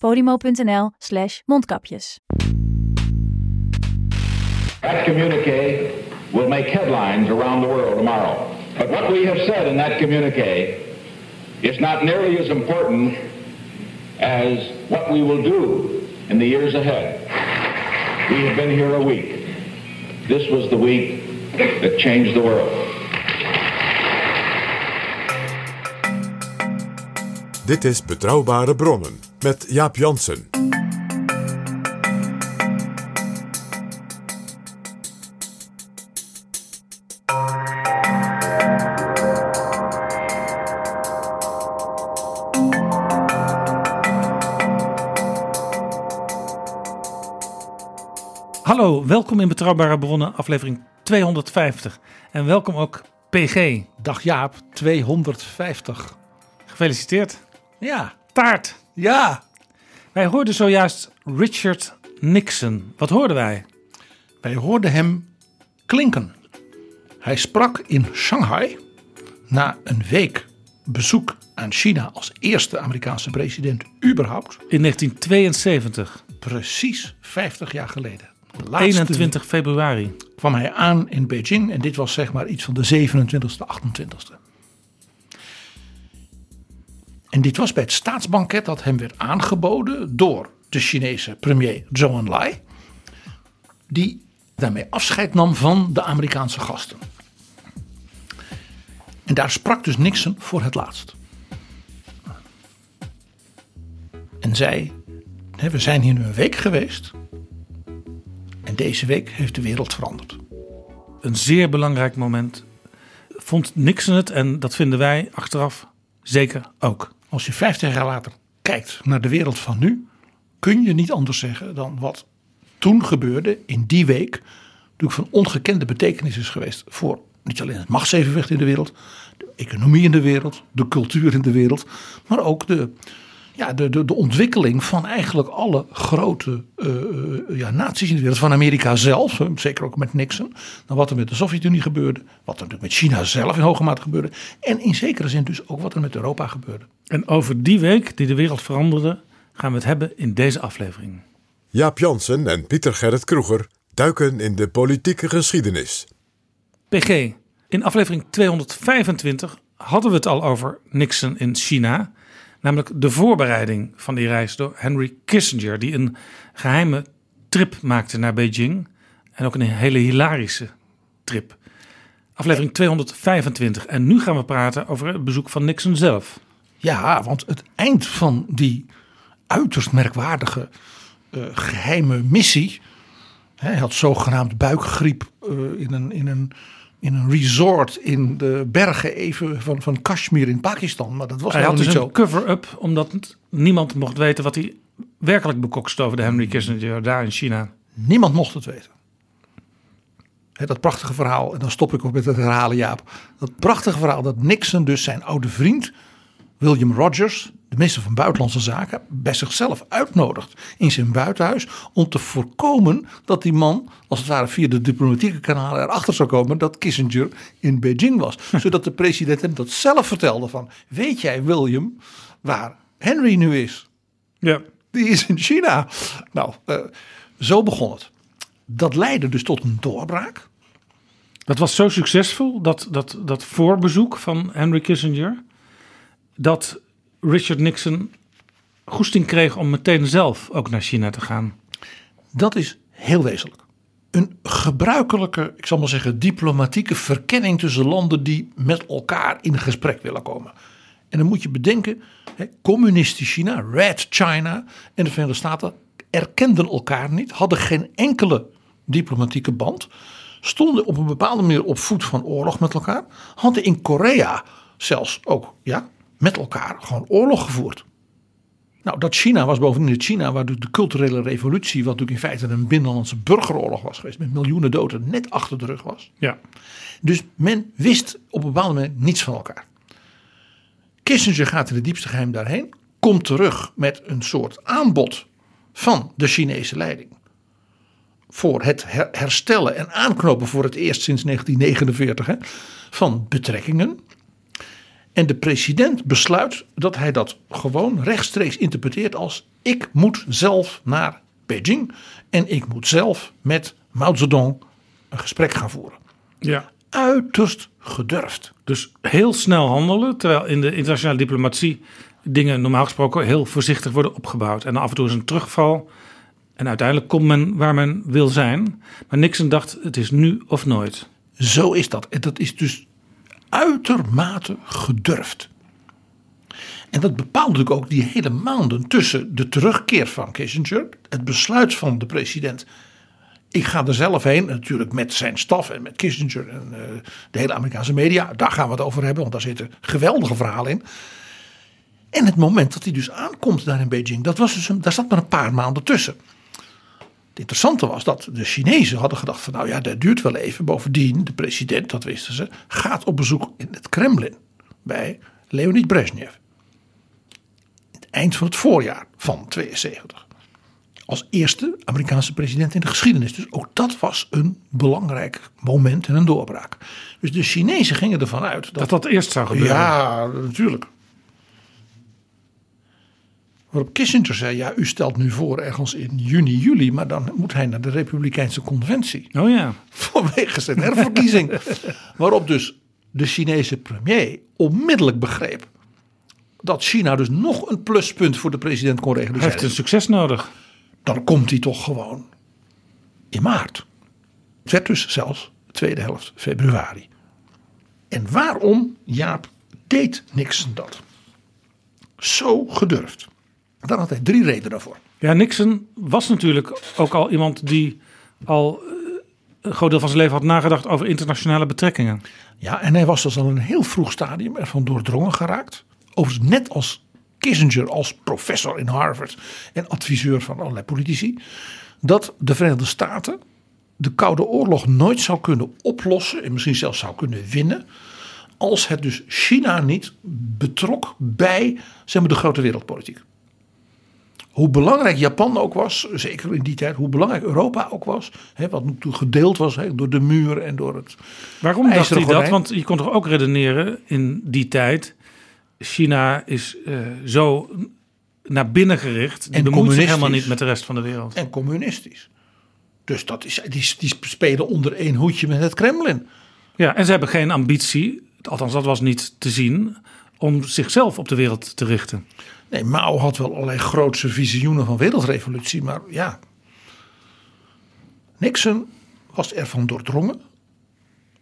podimo.nl slash mondkapjes. That communique will make headlines around the world tomorrow. But what we have said in that communique is not nearly as important as what we will do in the years ahead. We have been here a week. This was the week that changed the world. Dit is Betrouwbare Bronnen met Jaap Jansen. Hallo, welkom in Betrouwbare Bronnen, aflevering 250. En welkom ook PG. Dag Jaap, 250. Gefeliciteerd. Ja, Taart. Ja. Wij hoorden zojuist Richard Nixon. Wat hoorden wij? Wij hoorden hem klinken. Hij sprak in Shanghai na een week bezoek aan China als eerste Amerikaanse president überhaupt. In 1972, Precies 50 jaar geleden. De laatste 21 februari. kwam hij aan in Beijing en dit was zeg maar iets van de 27e, 28e. En dit was bij het staatsbanket dat hem werd aangeboden door de Chinese premier Zhou Enlai. Die daarmee afscheid nam van de Amerikaanse gasten. En daar sprak dus Nixon voor het laatst. En zei, we zijn hier nu een week geweest. En deze week heeft de wereld veranderd. Een zeer belangrijk moment. Vond Nixon het en dat vinden wij achteraf zeker ook. Als je 50 jaar later kijkt naar de wereld van nu, kun je niet anders zeggen dan wat toen gebeurde in die week, natuurlijk van ongekende betekenis is geweest voor niet alleen het machtsevenwicht in de wereld, de economie in de wereld, de cultuur in de wereld, maar ook de, ja, de, de, de ontwikkeling van eigenlijk alle grote eh, eh, ja, naties in de wereld. Van Amerika zelf, zeker ook met Nixon. Dan wat er met de Sovjet-Unie gebeurde. Wat er natuurlijk met China zelf in hoge mate gebeurde. En in zekere zin dus ook wat er met Europa gebeurde. En over die week die de wereld veranderde, gaan we het hebben in deze aflevering. Jaap Jansen en Pieter Gerrit Kroeger duiken in de politieke geschiedenis. PG, in aflevering 225 hadden we het al over Nixon in China. Namelijk de voorbereiding van die reis door Henry Kissinger, die een geheime trip maakte naar Beijing. En ook een hele hilarische trip. Aflevering 225. En nu gaan we praten over het bezoek van Nixon zelf. Ja, want het eind van die uiterst merkwaardige eh, geheime missie. Hij had zogenaamd buikgriep eh, in, een, in, een, in een resort in de bergen even van, van Kashmir in Pakistan. Maar dat was Hij had dus niet een zo. cover-up, omdat niemand mocht weten wat hij werkelijk bekokstoofde, Henry Kissinger, daar in China. Niemand mocht het weten. Hè, dat prachtige verhaal, en dan stop ik ook met het herhalen Jaap. Dat prachtige verhaal dat Nixon dus zijn oude vriend William Rogers, de minister van Buitenlandse Zaken, bij zichzelf uitnodigt in zijn buitenhuis om te voorkomen dat die man, als het ware via de diplomatieke kanalen, erachter zou komen dat Kissinger in Beijing was. Zodat de president hem dat zelf vertelde van, weet jij William, waar Henry nu is? Ja. Die is in China. Nou, eh, zo begon het. Dat leidde dus tot een doorbraak. Dat was zo succesvol, dat, dat, dat voorbezoek van Henry Kissinger, dat Richard Nixon goesting kreeg om meteen zelf ook naar China te gaan. Dat is heel wezenlijk. Een gebruikelijke, ik zal maar zeggen, diplomatieke verkenning tussen landen die met elkaar in gesprek willen komen. En dan moet je bedenken, communistisch China, Red China en de Verenigde Staten erkenden elkaar niet, hadden geen enkele diplomatieke band, stonden op een bepaalde manier op voet van oorlog met elkaar, hadden in Korea zelfs ook ja, met elkaar gewoon oorlog gevoerd. Nou, dat China was bovendien het China waar de culturele revolutie, wat natuurlijk in feite een binnenlandse burgeroorlog was geweest, met miljoenen doden, net achter de rug was. Ja. Dus men wist op een bepaalde manier niets van elkaar. Kissinger gaat in de diepste geheim daarheen, komt terug met een soort aanbod van de Chinese leiding. Voor het her- herstellen en aanknopen voor het eerst sinds 1949 hè, van betrekkingen. En de president besluit dat hij dat gewoon rechtstreeks interpreteert als ik moet zelf naar Beijing en ik moet zelf met Mao Zedong een gesprek gaan voeren. ja. Uiterst gedurfd. Dus heel snel handelen, terwijl in de internationale diplomatie dingen normaal gesproken heel voorzichtig worden opgebouwd. En af en toe is een terugval. En uiteindelijk komt men waar men wil zijn. Maar Nixon dacht, het is nu of nooit. Zo is dat. En dat is dus uitermate gedurfd. En dat bepaalt natuurlijk ook die hele maanden tussen de terugkeer van Kissinger, het besluit van de president. Ik ga er zelf heen, natuurlijk met zijn staf en met Kissinger en eh, de hele Amerikaanse media. Daar gaan we het over hebben, want daar zitten geweldige verhalen in. En het moment dat hij dus aankomt daar in Beijing, dat was dus daar zat maar een paar maanden tussen. Het interessante was dat de Chinezen hadden gedacht van nou ja, dat duurt wel even. Bovendien, de president, dat wisten ze, gaat op bezoek in het Kremlin bij Leonid Brezhnev. Het eind van het voorjaar van 72. Als eerste Amerikaanse president in de geschiedenis. Dus ook dat was een belangrijk moment en een doorbraak. Dus de Chinezen gingen ervan uit dat Dat dat eerst zou gebeuren. ja, natuurlijk. Waarop Kissinger zei: Ja, u stelt nu voor ergens in juni, juli, maar dan moet hij naar de Republikeinse Conventie. Oh ja. Vanwege zijn herverkiezing. Waarop dus de Chinese premier onmiddellijk begreep. dat China dus nog een pluspunt voor de president kon regelen. Hij heeft een succes nodig. Dan komt hij toch gewoon in maart. Het werd dus zelfs de tweede helft februari. En waarom, Jaap, deed Nixon dat? Zo gedurfd. Daar had hij drie redenen voor. Ja, Nixon was natuurlijk ook al iemand die al eh, een groot deel van zijn leven had nagedacht over internationale betrekkingen. Ja, en hij was dus al een heel vroeg stadium ervan doordrongen geraakt. Overigens net als Kissinger als professor in Harvard en adviseur van allerlei politici. Dat de Verenigde Staten de Koude Oorlog nooit zou kunnen oplossen en misschien zelfs zou kunnen winnen. Als het dus China niet betrok bij zeg maar, de grote wereldpolitiek. Hoe belangrijk Japan ook was, zeker in die tijd, hoe belangrijk Europa ook was. Hè, wat toen gedeeld was hè, door de muur en door het Waarom dacht hij dat? Want je kon toch ook redeneren in die tijd. China is eh, zo naar binnen gericht. Die En bemoeit zich helemaal niet met de rest van de wereld. en communistisch. Dus dat is, die, die spelen onder één hoedje met het Kremlin. Ja, en ze hebben geen ambitie, althans dat was niet te zien, om zichzelf op de wereld te richten. Nee, Mao had wel allerlei grootse visioenen van wereldrevolutie, maar ja. Nixon was ervan doordrongen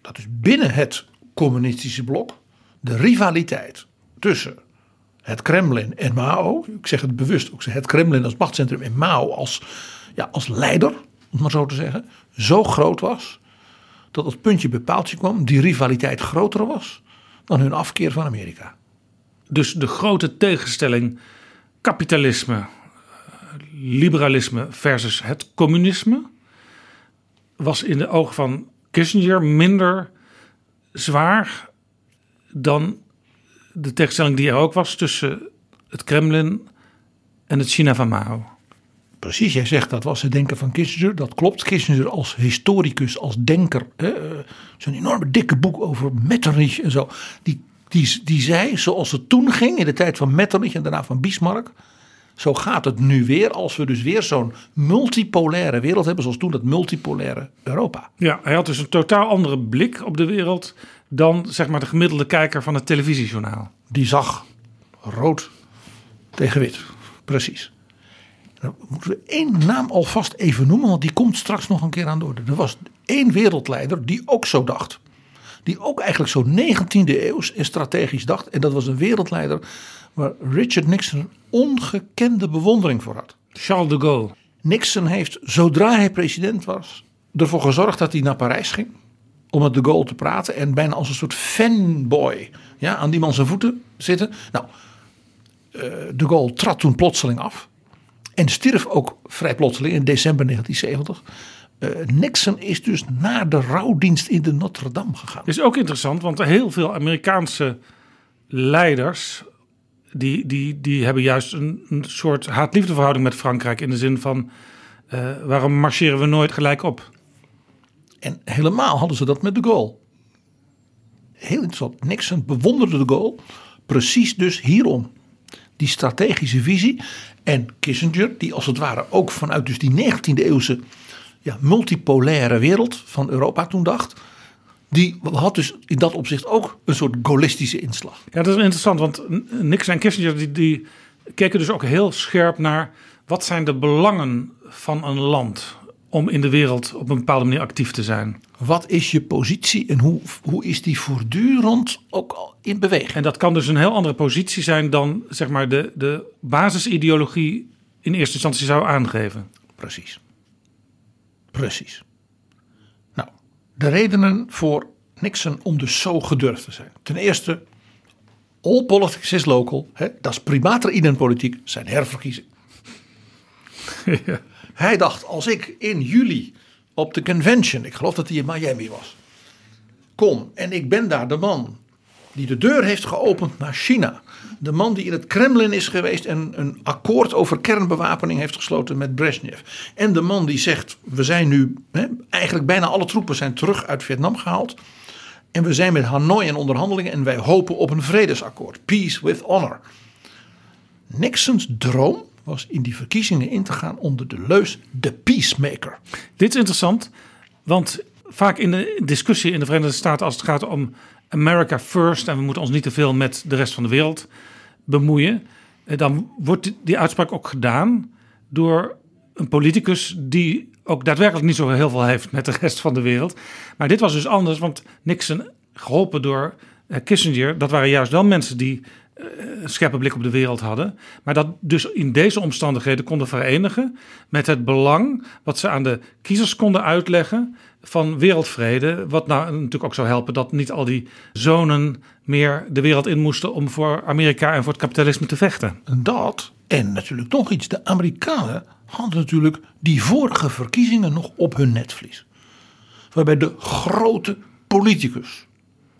dat dus binnen het communistische blok de rivaliteit tussen het Kremlin en Mao, ik zeg het bewust, ook het Kremlin als machtscentrum en Mao als, ja, als leider, om maar zo te zeggen, zo groot was dat het puntje bij paaltje kwam, die rivaliteit groter was dan hun afkeer van Amerika. Dus de grote tegenstelling kapitalisme, liberalisme versus het communisme was in de ogen van Kissinger minder zwaar dan de tegenstelling die er ook was tussen het Kremlin en het China van Mao. Precies, jij zegt dat was het denken van Kissinger. Dat klopt. Kissinger als historicus, als denker. eh, Zo'n enorme dikke boek over Metternich en zo. Die, die, die zei, zoals het toen ging in de tijd van Metternich en daarna van Bismarck. Zo gaat het nu weer als we dus weer zo'n multipolaire wereld hebben. Zoals toen dat multipolaire Europa. Ja, hij had dus een totaal andere blik op de wereld dan zeg maar de gemiddelde kijker van het televisiejournaal. Die zag rood tegen wit. Precies. Dan moeten we één naam alvast even noemen, want die komt straks nog een keer aan de orde. Er was één wereldleider die ook zo dacht. Die ook eigenlijk zo 19e eeuws en strategisch dacht. En dat was een wereldleider waar Richard Nixon een ongekende bewondering voor had. Charles de Gaulle. Nixon heeft, zodra hij president was, ervoor gezorgd dat hij naar Parijs ging. Om met de Gaulle te praten. En bijna als een soort fanboy ja, aan die man zijn voeten zitten. Nou, eh, de Gaulle trad toen plotseling af. En stierf ook vrij plotseling in december 1970. Uh, Nixon is dus naar de rouwdienst in de Notre Dame gegaan. Is ook interessant, want heel veel Amerikaanse leiders. Die, die, die hebben juist een, een soort haat-liefdeverhouding met Frankrijk. In de zin van: uh, waarom marcheren we nooit gelijk op? En helemaal hadden ze dat met de Gaulle. Heel interessant. Nixon bewonderde de Gaulle precies dus hierom. Die strategische visie. En Kissinger, die als het ware ook vanuit dus die 19e eeuwse ja, multipolaire wereld van Europa toen dacht. Die had dus in dat opzicht ook een soort gaullistische inslag. Ja, dat is interessant, want Nixon en Kissinger die, die keken dus ook heel scherp naar wat zijn de belangen van een land om in de wereld op een bepaalde manier actief te zijn. Wat is je positie en hoe, hoe is die voortdurend ook al in beweging? En dat kan dus een heel andere positie zijn dan zeg maar de, de basisideologie in eerste instantie zou aangeven. Precies. Precies. Nou, de redenen voor Nixon om dus zo gedurfd te zijn. Ten eerste, all politics is local. Hè, dat is primater in een politiek, zijn herverkiezing. ja. Hij dacht, als ik in juli op de convention, ik geloof dat hij in Miami was, kom en ik ben daar de man die de deur heeft geopend naar China. De man die in het Kremlin is geweest en een akkoord over kernbewapening heeft gesloten met Brezhnev. En de man die zegt, we zijn nu, hè, eigenlijk bijna alle troepen zijn terug uit Vietnam gehaald. En we zijn met Hanoi in onderhandelingen en wij hopen op een vredesakkoord. Peace with honor. Nixons droom was in die verkiezingen in te gaan onder de leus de peacemaker. Dit is interessant, want vaak in de discussie in de Verenigde Staten als het gaat om America first en we moeten ons niet te veel met de rest van de wereld bemoeien, eh, dan wordt die uitspraak ook gedaan door een politicus die ook daadwerkelijk niet zo heel veel heeft met de rest van de wereld. Maar dit was dus anders, want Nixon, geholpen door eh, Kissinger, dat waren juist wel mensen die eh, een scherpe blik op de wereld hadden. Maar dat dus in deze omstandigheden konden verenigen met het belang wat ze aan de kiezers konden uitleggen van wereldvrede. Wat nou natuurlijk ook zou helpen dat niet al die zonen meer de wereld in moesten om voor Amerika en voor het kapitalisme te vechten. Dat en natuurlijk nog iets. De Amerikanen hadden natuurlijk die vorige verkiezingen nog op hun netvlies. Waarbij de grote politicus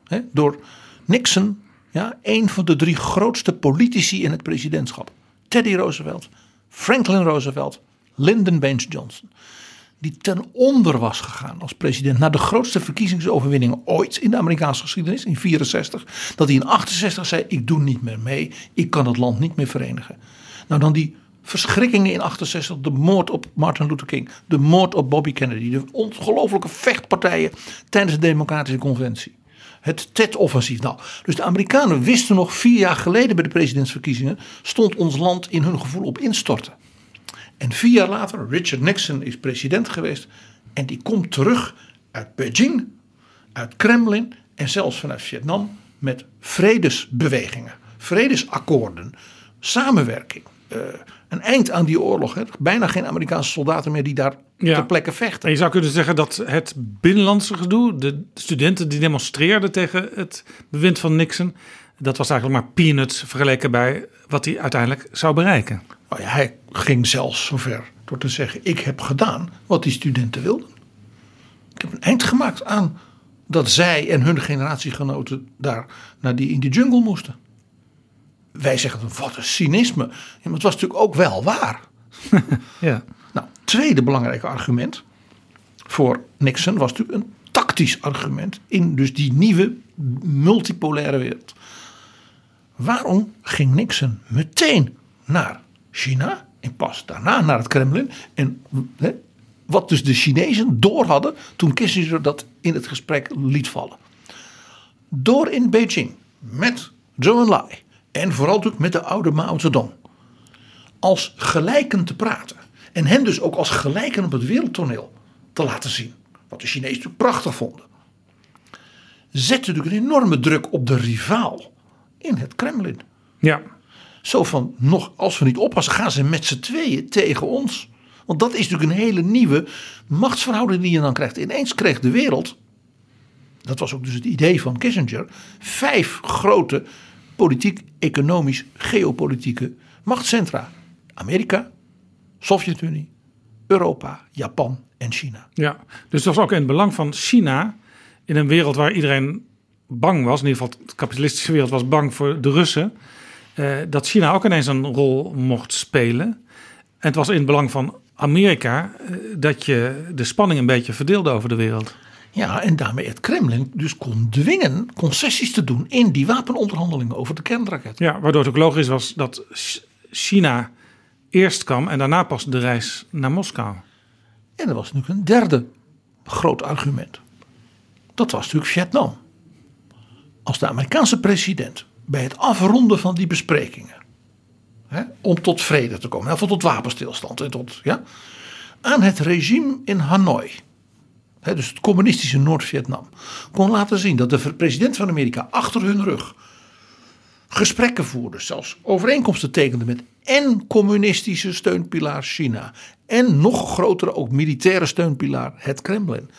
hè, door Nixon ja, een van de drie grootste politici in het presidentschap. Teddy Roosevelt, Franklin Roosevelt, Lyndon Baines Johnson. Die ten onder was gegaan als president na de grootste verkiezingsoverwinning ooit in de Amerikaanse geschiedenis in 64. Dat hij in 68 zei: Ik doe niet meer mee, ik kan het land niet meer verenigen. Nou, dan die verschrikkingen in 68, de moord op Martin Luther King, de moord op Bobby Kennedy, de ongelofelijke vechtpartijen tijdens de Democratische Conventie. Het TED-offensief. Nou, dus de Amerikanen wisten nog vier jaar geleden bij de presidentsverkiezingen. stond ons land in hun gevoel op instorten. En vier jaar later, Richard Nixon is president geweest. En die komt terug uit Beijing, uit Kremlin en zelfs vanuit Vietnam. met vredesbewegingen, vredesakkoorden, samenwerking. Uh, een eind aan die oorlog. Hè. Bijna geen Amerikaanse soldaten meer die daar ja. ter plekke vechten. En je zou kunnen zeggen dat het binnenlandse gedoe, de studenten die demonstreerden tegen het bewind van Nixon, dat was eigenlijk maar peanuts vergeleken bij wat hij uiteindelijk zou bereiken. Ja, hij ging zelfs zover door te zeggen: Ik heb gedaan wat die studenten wilden. Ik heb een eind gemaakt aan dat zij en hun generatiegenoten daar naar die in die jungle moesten wij zeggen wat een cynisme. maar het was natuurlijk ook wel waar. ja. Nou, tweede belangrijke argument voor Nixon was natuurlijk een tactisch argument in dus die nieuwe multipolaire wereld. Waarom ging Nixon meteen naar China en pas daarna naar het Kremlin? En wat dus de Chinezen door hadden toen Kissinger dat in het gesprek liet vallen. Door in Beijing met Zhou Enlai en vooral natuurlijk met de oude Mao Zedong. als gelijken te praten. En hen dus ook als gelijken op het wereldtoneel te laten zien. Wat de Chinezen prachtig vonden. Zette natuurlijk een enorme druk op de rivaal in het Kremlin. Ja, Zo van, nog, als we niet oppassen, gaan ze met z'n tweeën tegen ons. Want dat is natuurlijk een hele nieuwe machtsverhouding die je dan krijgt. Ineens kreeg de wereld, dat was ook dus het idee van Kissinger, vijf grote politiek, economisch, geopolitieke machtscentra. Amerika, Sovjet-Unie, Europa, Japan en China. ja. Dus dat was ook in het belang van China in een wereld waar iedereen bang was. In ieder geval de kapitalistische wereld was bang voor de Russen. Eh, dat China ook ineens een rol mocht spelen. En het was in het belang van Amerika eh, dat je de spanning een beetje verdeelde over de wereld. Ja, en daarmee het Kremlin dus kon dwingen concessies te doen in die wapenonderhandelingen over de kernraket. Ja, waardoor het ook logisch was dat Ch- China eerst kwam en daarna pas de reis naar Moskou. En er was natuurlijk een derde groot argument. Dat was natuurlijk Vietnam. Als de Amerikaanse president bij het afronden van die besprekingen. Hè, om tot vrede te komen, of tot wapenstilstand. En tot, ja, aan het regime in Hanoi. dus het communistische Noord-Vietnam. kon laten zien dat de president van Amerika achter hun rug. gesprekken voerde, zelfs overeenkomsten tekende met en communistische steunpilaar China. en nog grotere, ook militaire steunpilaar, het Kremlin.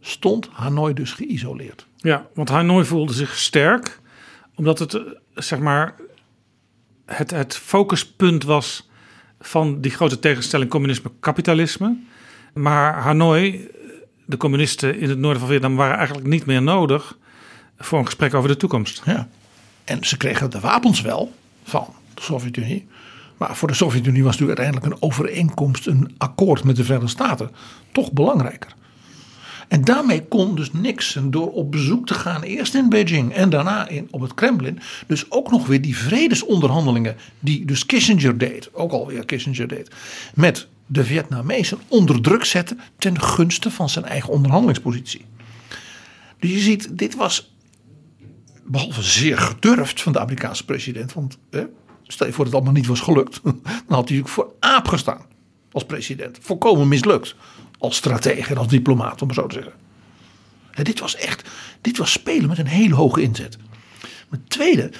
stond Hanoi dus geïsoleerd. Ja, want Hanoi voelde zich sterk, omdat het eh, zeg maar het, het focuspunt was van die grote tegenstelling communisme-kapitalisme. Maar Hanoi, de communisten in het noorden van Vietnam, waren eigenlijk niet meer nodig voor een gesprek over de toekomst. Ja. En ze kregen de wapens wel van de Sovjet-Unie. Maar voor de Sovjet-Unie was natuurlijk uiteindelijk een overeenkomst, een akkoord met de Verenigde Staten, toch belangrijker. En daarmee kon dus Nixon door op bezoek te gaan, eerst in Beijing en daarna in, op het Kremlin, dus ook nog weer die vredesonderhandelingen die dus Kissinger deed, ook alweer Kissinger deed, met de Vietnamezen onder druk zetten ten gunste van zijn eigen onderhandelingspositie. Dus je ziet, dit was behalve zeer gedurfd van de Amerikaanse president. Want stel je voor dat het allemaal niet was gelukt. Dan had hij natuurlijk voor aap gestaan als president. Volkomen mislukt. Als stratege en als diplomaat, om het zo te zeggen. Dit was echt, dit was spelen met een hele hoge inzet. Maar het tweede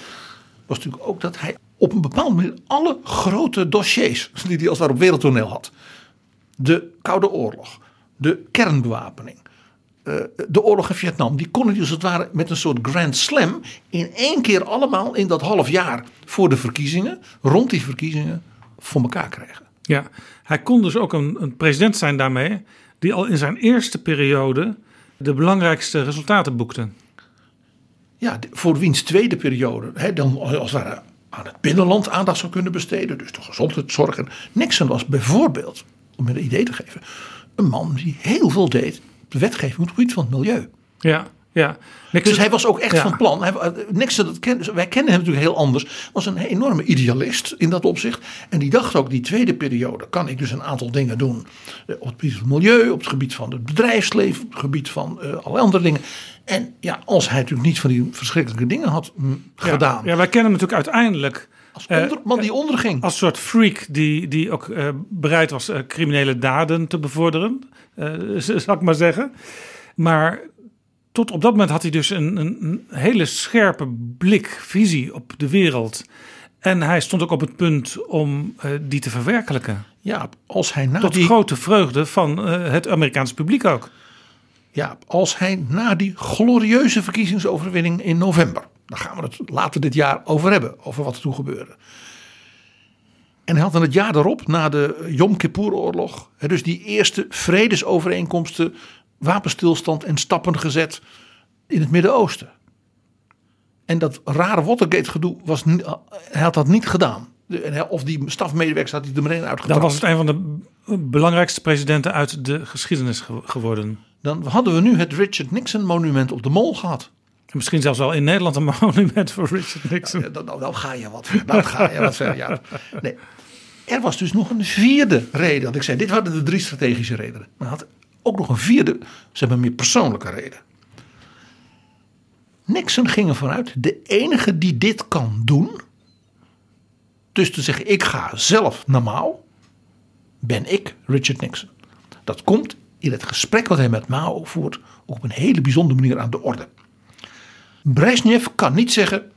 was natuurlijk ook dat hij op een bepaalde manier alle grote dossiers die hij als ware op wereldtoneel had. De Koude Oorlog, de kernbewapening, eh, de oorlog in Vietnam, die kon hij dus het ware met een soort grand slam in één keer allemaal in dat half jaar voor de verkiezingen, rond die verkiezingen, voor elkaar krijgen. Ja, hij kon dus ook een, een president zijn daarmee, die al in zijn eerste periode de belangrijkste resultaten boekte. Ja, voor wiens tweede periode hè, dan als het ware aan het binnenland aandacht zou kunnen besteden, dus de gezondheidszorg. En Nixon was bijvoorbeeld, om je een idee te geven, een man die heel veel deed op de wetgeving op het gebied van het milieu. Ja, ja. Dus hij was ook echt Ja. van plan. Hij, eh, Nixon, dat ken, wij kennen hem natuurlijk heel anders. Was een enorme idealist in dat opzicht. En die dacht ook, die tweede periode kan ik dus een aantal dingen doen. Eh, Op het gebied van het milieu, op het gebied van het bedrijfsleven, op het gebied van eh allerlei andere dingen. En ja, als hij natuurlijk niet van die verschrikkelijke dingen had mm, gedaan. Ja, wij kennen hem natuurlijk uiteindelijk Als eh, onder, man die onderging. als soort freak die, die ook eh, bereid was eh, criminele daden te bevorderen, eh, zal ik maar zeggen. Maar tot op dat moment had hij dus een, een, hele scherpe blik, visie op de wereld. En hij stond ook op het punt om eh, die te verwerkelijken. ja, als hij na Tot die, grote vreugde van eh, het Amerikaanse publiek ook. ja, als hij na die glorieuze verkiezingsoverwinning in november. Daar gaan we het later dit jaar over hebben. Over wat er toen gebeurde. En hij had dan het jaar daarop, na de Yom Kippur-oorlog, dus die eerste vredesovereenkomsten, wapenstilstand en stappen gezet in het Midden-Oosten. En dat rare Watergate-gedoe, was, hij had dat niet gedaan. Of die stafmedewerkers had hij er meteen Dan uitgetrapt. was het een van de belangrijkste presidenten uit de geschiedenis ge- geworden. Dan hadden we nu het Richard Nixon monument op de Mol gehad. En Misschien zelfs wel in Nederland een monument voor Richard Nixon. Dan, dan, dan ga je wat. Dan ga je wat ver, ja. Nee. Er was dus nog een vierde reden. Want ik zei, dit waren de drie strategische redenen. Maar had ook nog een vierde, ze hebben meer persoonlijke reden. Nixon ging ervan uit, de enige die dit kan doen, dus te zeggen ik ga zelf naar Mao, ben ik Richard Nixon. Dat komt in het gesprek wat hij met Mao voert op een hele bijzondere manier aan de orde. Brezhnev kan niet zeggen,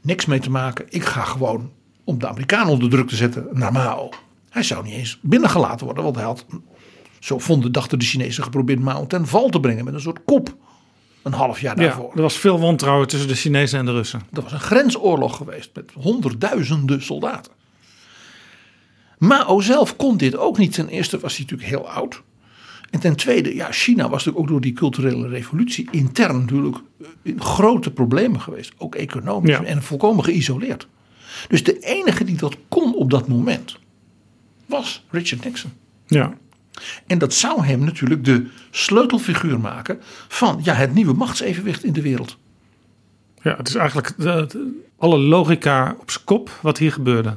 niks mee te maken, ik ga gewoon om de Amerikanen onder druk te zetten naar Mao. Hij zou niet eens binnengelaten worden, want hij had, zo vonden, dachten de Chinezen, geprobeerd Mao ten val te brengen met een soort kop. Een half jaar Ja, daarvoor. er was veel wantrouwen tussen de Chinezen en de Russen. Dat was een grensoorlog geweest met honderdduizenden soldaten. Mao zelf kon dit ook niet. Ten eerste was hij natuurlijk heel oud. En ten tweede, ja, China was natuurlijk ook door die culturele revolutie intern natuurlijk eh, in grote problemen geweest. Ook economisch Ja. en volkomen geïsoleerd. Dus de enige die dat kon op dat moment was Richard Nixon. Ja. En dat zou hem natuurlijk de sleutelfiguur maken van ja, het nieuwe machtsevenwicht in de wereld. ja, het is eigenlijk de- de- alle logica op zijn kop wat hier gebeurde,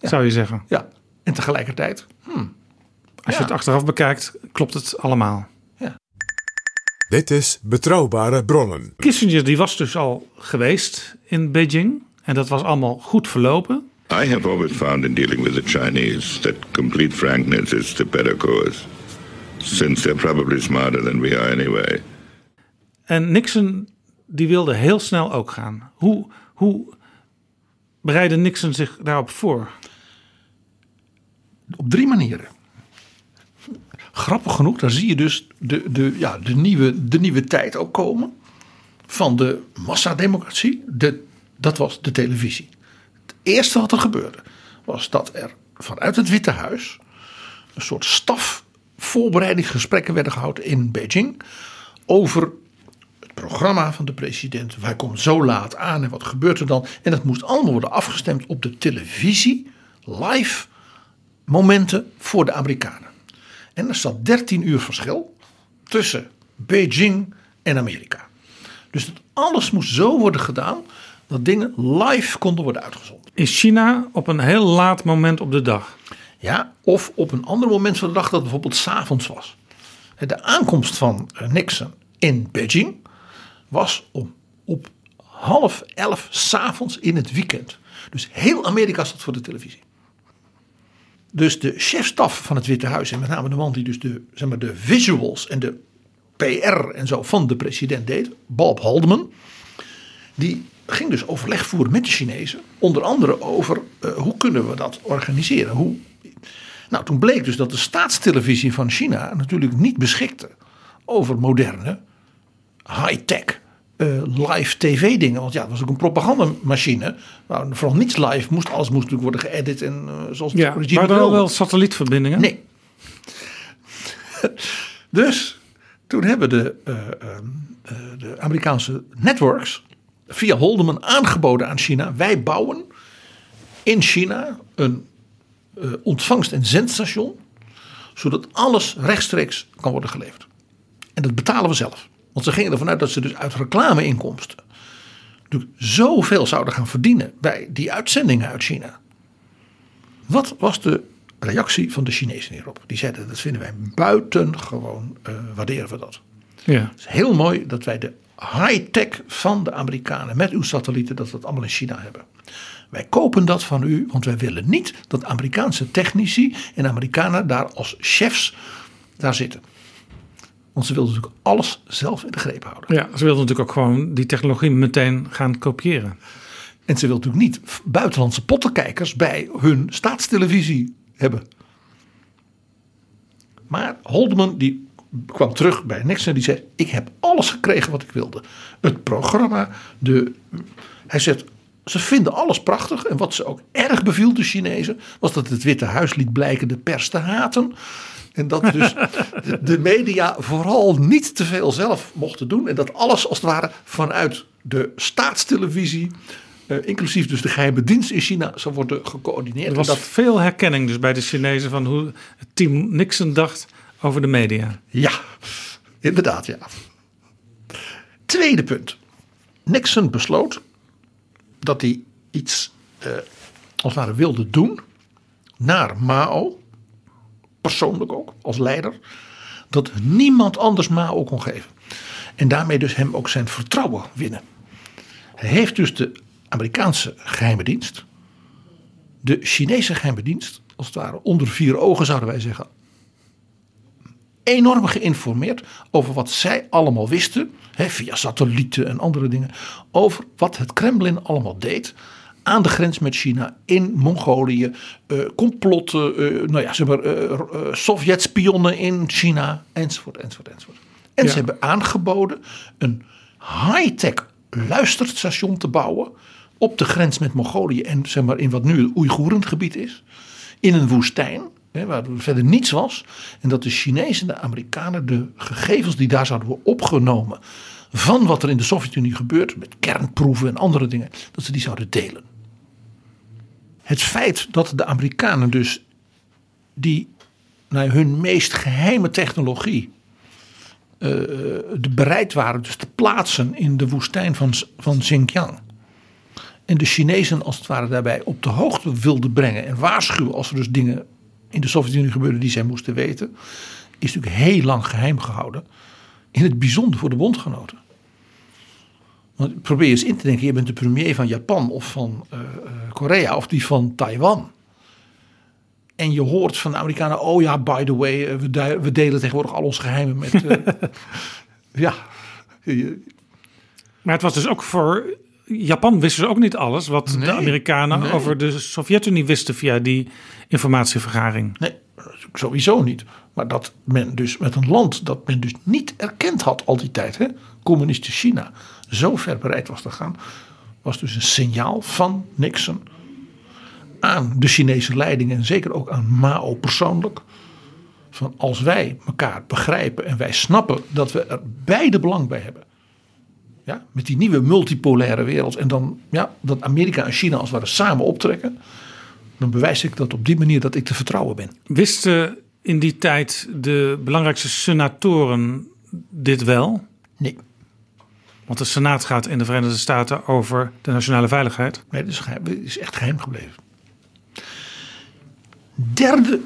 zou je zeggen. Ja, en tegelijkertijd Als je Ja. het achteraf bekijkt, klopt het allemaal. Dit is Betrouwbare Bronnen. Kissinger die was dus al geweest in Beijing. En dat was allemaal goed verlopen. I have always found in dealing with the Chinese that complete frankness is the better course, since they're probably smarter than we are anyway. En Nixon die wilde heel snel ook gaan. Hoe, hoe bereidde Nixon zich daarop voor? op drie manieren. Grappig genoeg, dan zie je dus de, de, ja, de, nieuwe, de nieuwe tijd ook komen. Van de massademocratie. De, dat was de televisie. Eerste wat er gebeurde was dat er vanuit het Witte Huis een soort stafvoorbereidingsgesprekken werden gehouden in Beijing. Over het programma van de president. Wij komen zo laat aan en wat gebeurt er dan? En dat moest allemaal worden afgestemd op de televisie, live momenten voor de Amerikanen. En er zat 13 uur verschil tussen Beijing en Amerika. Dus dat alles moest zo worden gedaan dat dingen live konden worden uitgezonden. In China op een heel laat moment op de dag. Ja, of op een ander moment van de dag dat bijvoorbeeld s'avonds was. De aankomst van eh, Nixon in Beijing was om op half elf s'avonds in het weekend. Dus heel Amerika zat voor de televisie. Dus de chefstaf van het Witte Huis en met name de man die dus de, zeg maar, de visuals en de PR en zo van de president deed, Bob Haldeman, die ging dus overleg voeren met de Chinezen. Onder andere over eh, hoe kunnen we dat organiseren. Hoe... Nou, toen bleek dus dat de staatstelevisie van China natuurlijk niet beschikte over moderne, high-tech, eh, live tv-dingen. Want ja, het was ook een propagandamachine. Nou, vooral niets live moest, alles moest natuurlijk worden geëdit en eh, zoals Ja, al wilde. wel satellietverbindingen? Nee. dus toen hebben de, eh, eh, eh, de Amerikaanse networks via Holdeman aangeboden aan China. Wij bouwen in China een eh, ontvangst- en zendstation. Zodat alles rechtstreeks kan worden geleverd. En dat betalen we zelf. Want ze gingen ervan uit dat ze dus uit reclameinkomsten. natuurlijk zoveel zouden gaan verdienen bij die uitzendingen uit China. Wat was de reactie van de Chinezen hierop? Die zeiden dat vinden wij buitengewoon eh waarderen we dat. Ja. Het is heel mooi dat wij de high-tech van de Amerikanen met uw satellieten, dat we dat allemaal in China hebben. Wij kopen dat van u, want wij willen niet dat Amerikaanse technici en Amerikanen daar als chefs daar zitten. Want ze wilden natuurlijk alles zelf in de greep houden. ja, ze wilden natuurlijk ook gewoon die technologie meteen gaan kopiëren. En ze wilden natuurlijk niet buitenlandse pottenkijkers bij hun staatstelevisie hebben. Maar Holdeman die kwam terug bij Nixon. Die zei: Ik heb alles gekregen wat ik wilde. Het programma, de. Hij zegt. Ze vinden alles prachtig. En wat ze ook erg beviel, de Chinezen, was dat het Witte Huis liet blijken de pers te haten. En dat dus de- de media vooral niet te veel zelf mochten doen. En dat alles als het ware vanuit de staatstelevisie, eh, inclusief dus de geheime dienst in China, zou worden gecoördineerd. Er En was dat, veel herkenning dus bij de Chinezen van hoe het team Nixon dacht over de media. ja, inderdaad, ja. Tweede punt. Nixon besloot dat hij iets eh, als het ware wilde doen naar Mao, persoonlijk ook, als leider, dat niemand anders Mao kon geven. En daarmee dus hem ook zijn vertrouwen winnen. Hij heeft dus de Amerikaanse geheime dienst, de Chinese geheime dienst, als het ware onder vier ogen zouden wij zeggen, enorm geïnformeerd over wat zij allemaal wisten, hè, via satellieten en andere dingen, over wat het Kremlin allemaal deed aan de grens met China, in Mongolië, eh, complotten, eh, nou ja, zeg maar, eh, Sovjet-spionnen in China, enzovoort, enzovoort, enzovoort. En Ja. ze hebben aangeboden een high-tech luisterstation te bouwen op de grens met Mongolië en zeg maar in wat nu het Oeigoerengebied is, in een woestijn. Waar er verder niets was. En dat de Chinezen en de Amerikanen de gegevens die daar zouden worden opgenomen. van wat er in de Sovjet-Unie gebeurt. met kernproeven en andere dingen. dat ze die zouden delen. Het feit dat de Amerikanen dus. die nou, hun meest geheime technologie. eh, bereid waren dus te plaatsen in de woestijn van, van Xinjiang. En de Chinezen als het ware daarbij op de hoogte wilden brengen en waarschuwen als er dus dingen in de Sovjet-Unie gebeurden die zij moesten weten, is natuurlijk heel lang geheim gehouden. In het bijzonder voor de bondgenoten. Want probeer eens in te denken, je bent de premier van Japan of van eh, eh, Korea of die van Taiwan. En je hoort van de Amerikanen, oh ja, by the way, eh, we, we delen tegenwoordig al onze geheimen met... ja, Maar het was dus ook voor Japan wisten ze ook niet alles wat Nee, de Amerikanen nee. over de Sovjet-Unie wisten via die informatievergaring. Nee, sowieso niet. Maar dat men dus met een land dat men dus niet erkend had al die tijd, hè, communistisch China, zo ver bereid was te gaan, was dus een signaal van Nixon aan de Chinese leiding en zeker ook aan Mao persoonlijk. Van als wij elkaar begrijpen en wij snappen dat we er beide belang bij hebben. Ja, met die nieuwe multipolaire wereld. En dan ja, dat Amerika en China als het ware samen optrekken. Dan bewijs ik dat op die manier dat ik te vertrouwen ben. Wisten in die tijd de belangrijkste senatoren dit wel? Nee. Want de Senaat gaat in de Verenigde Staten over de nationale veiligheid. Nee, dat is, geheim, is echt geheim gebleven. Derde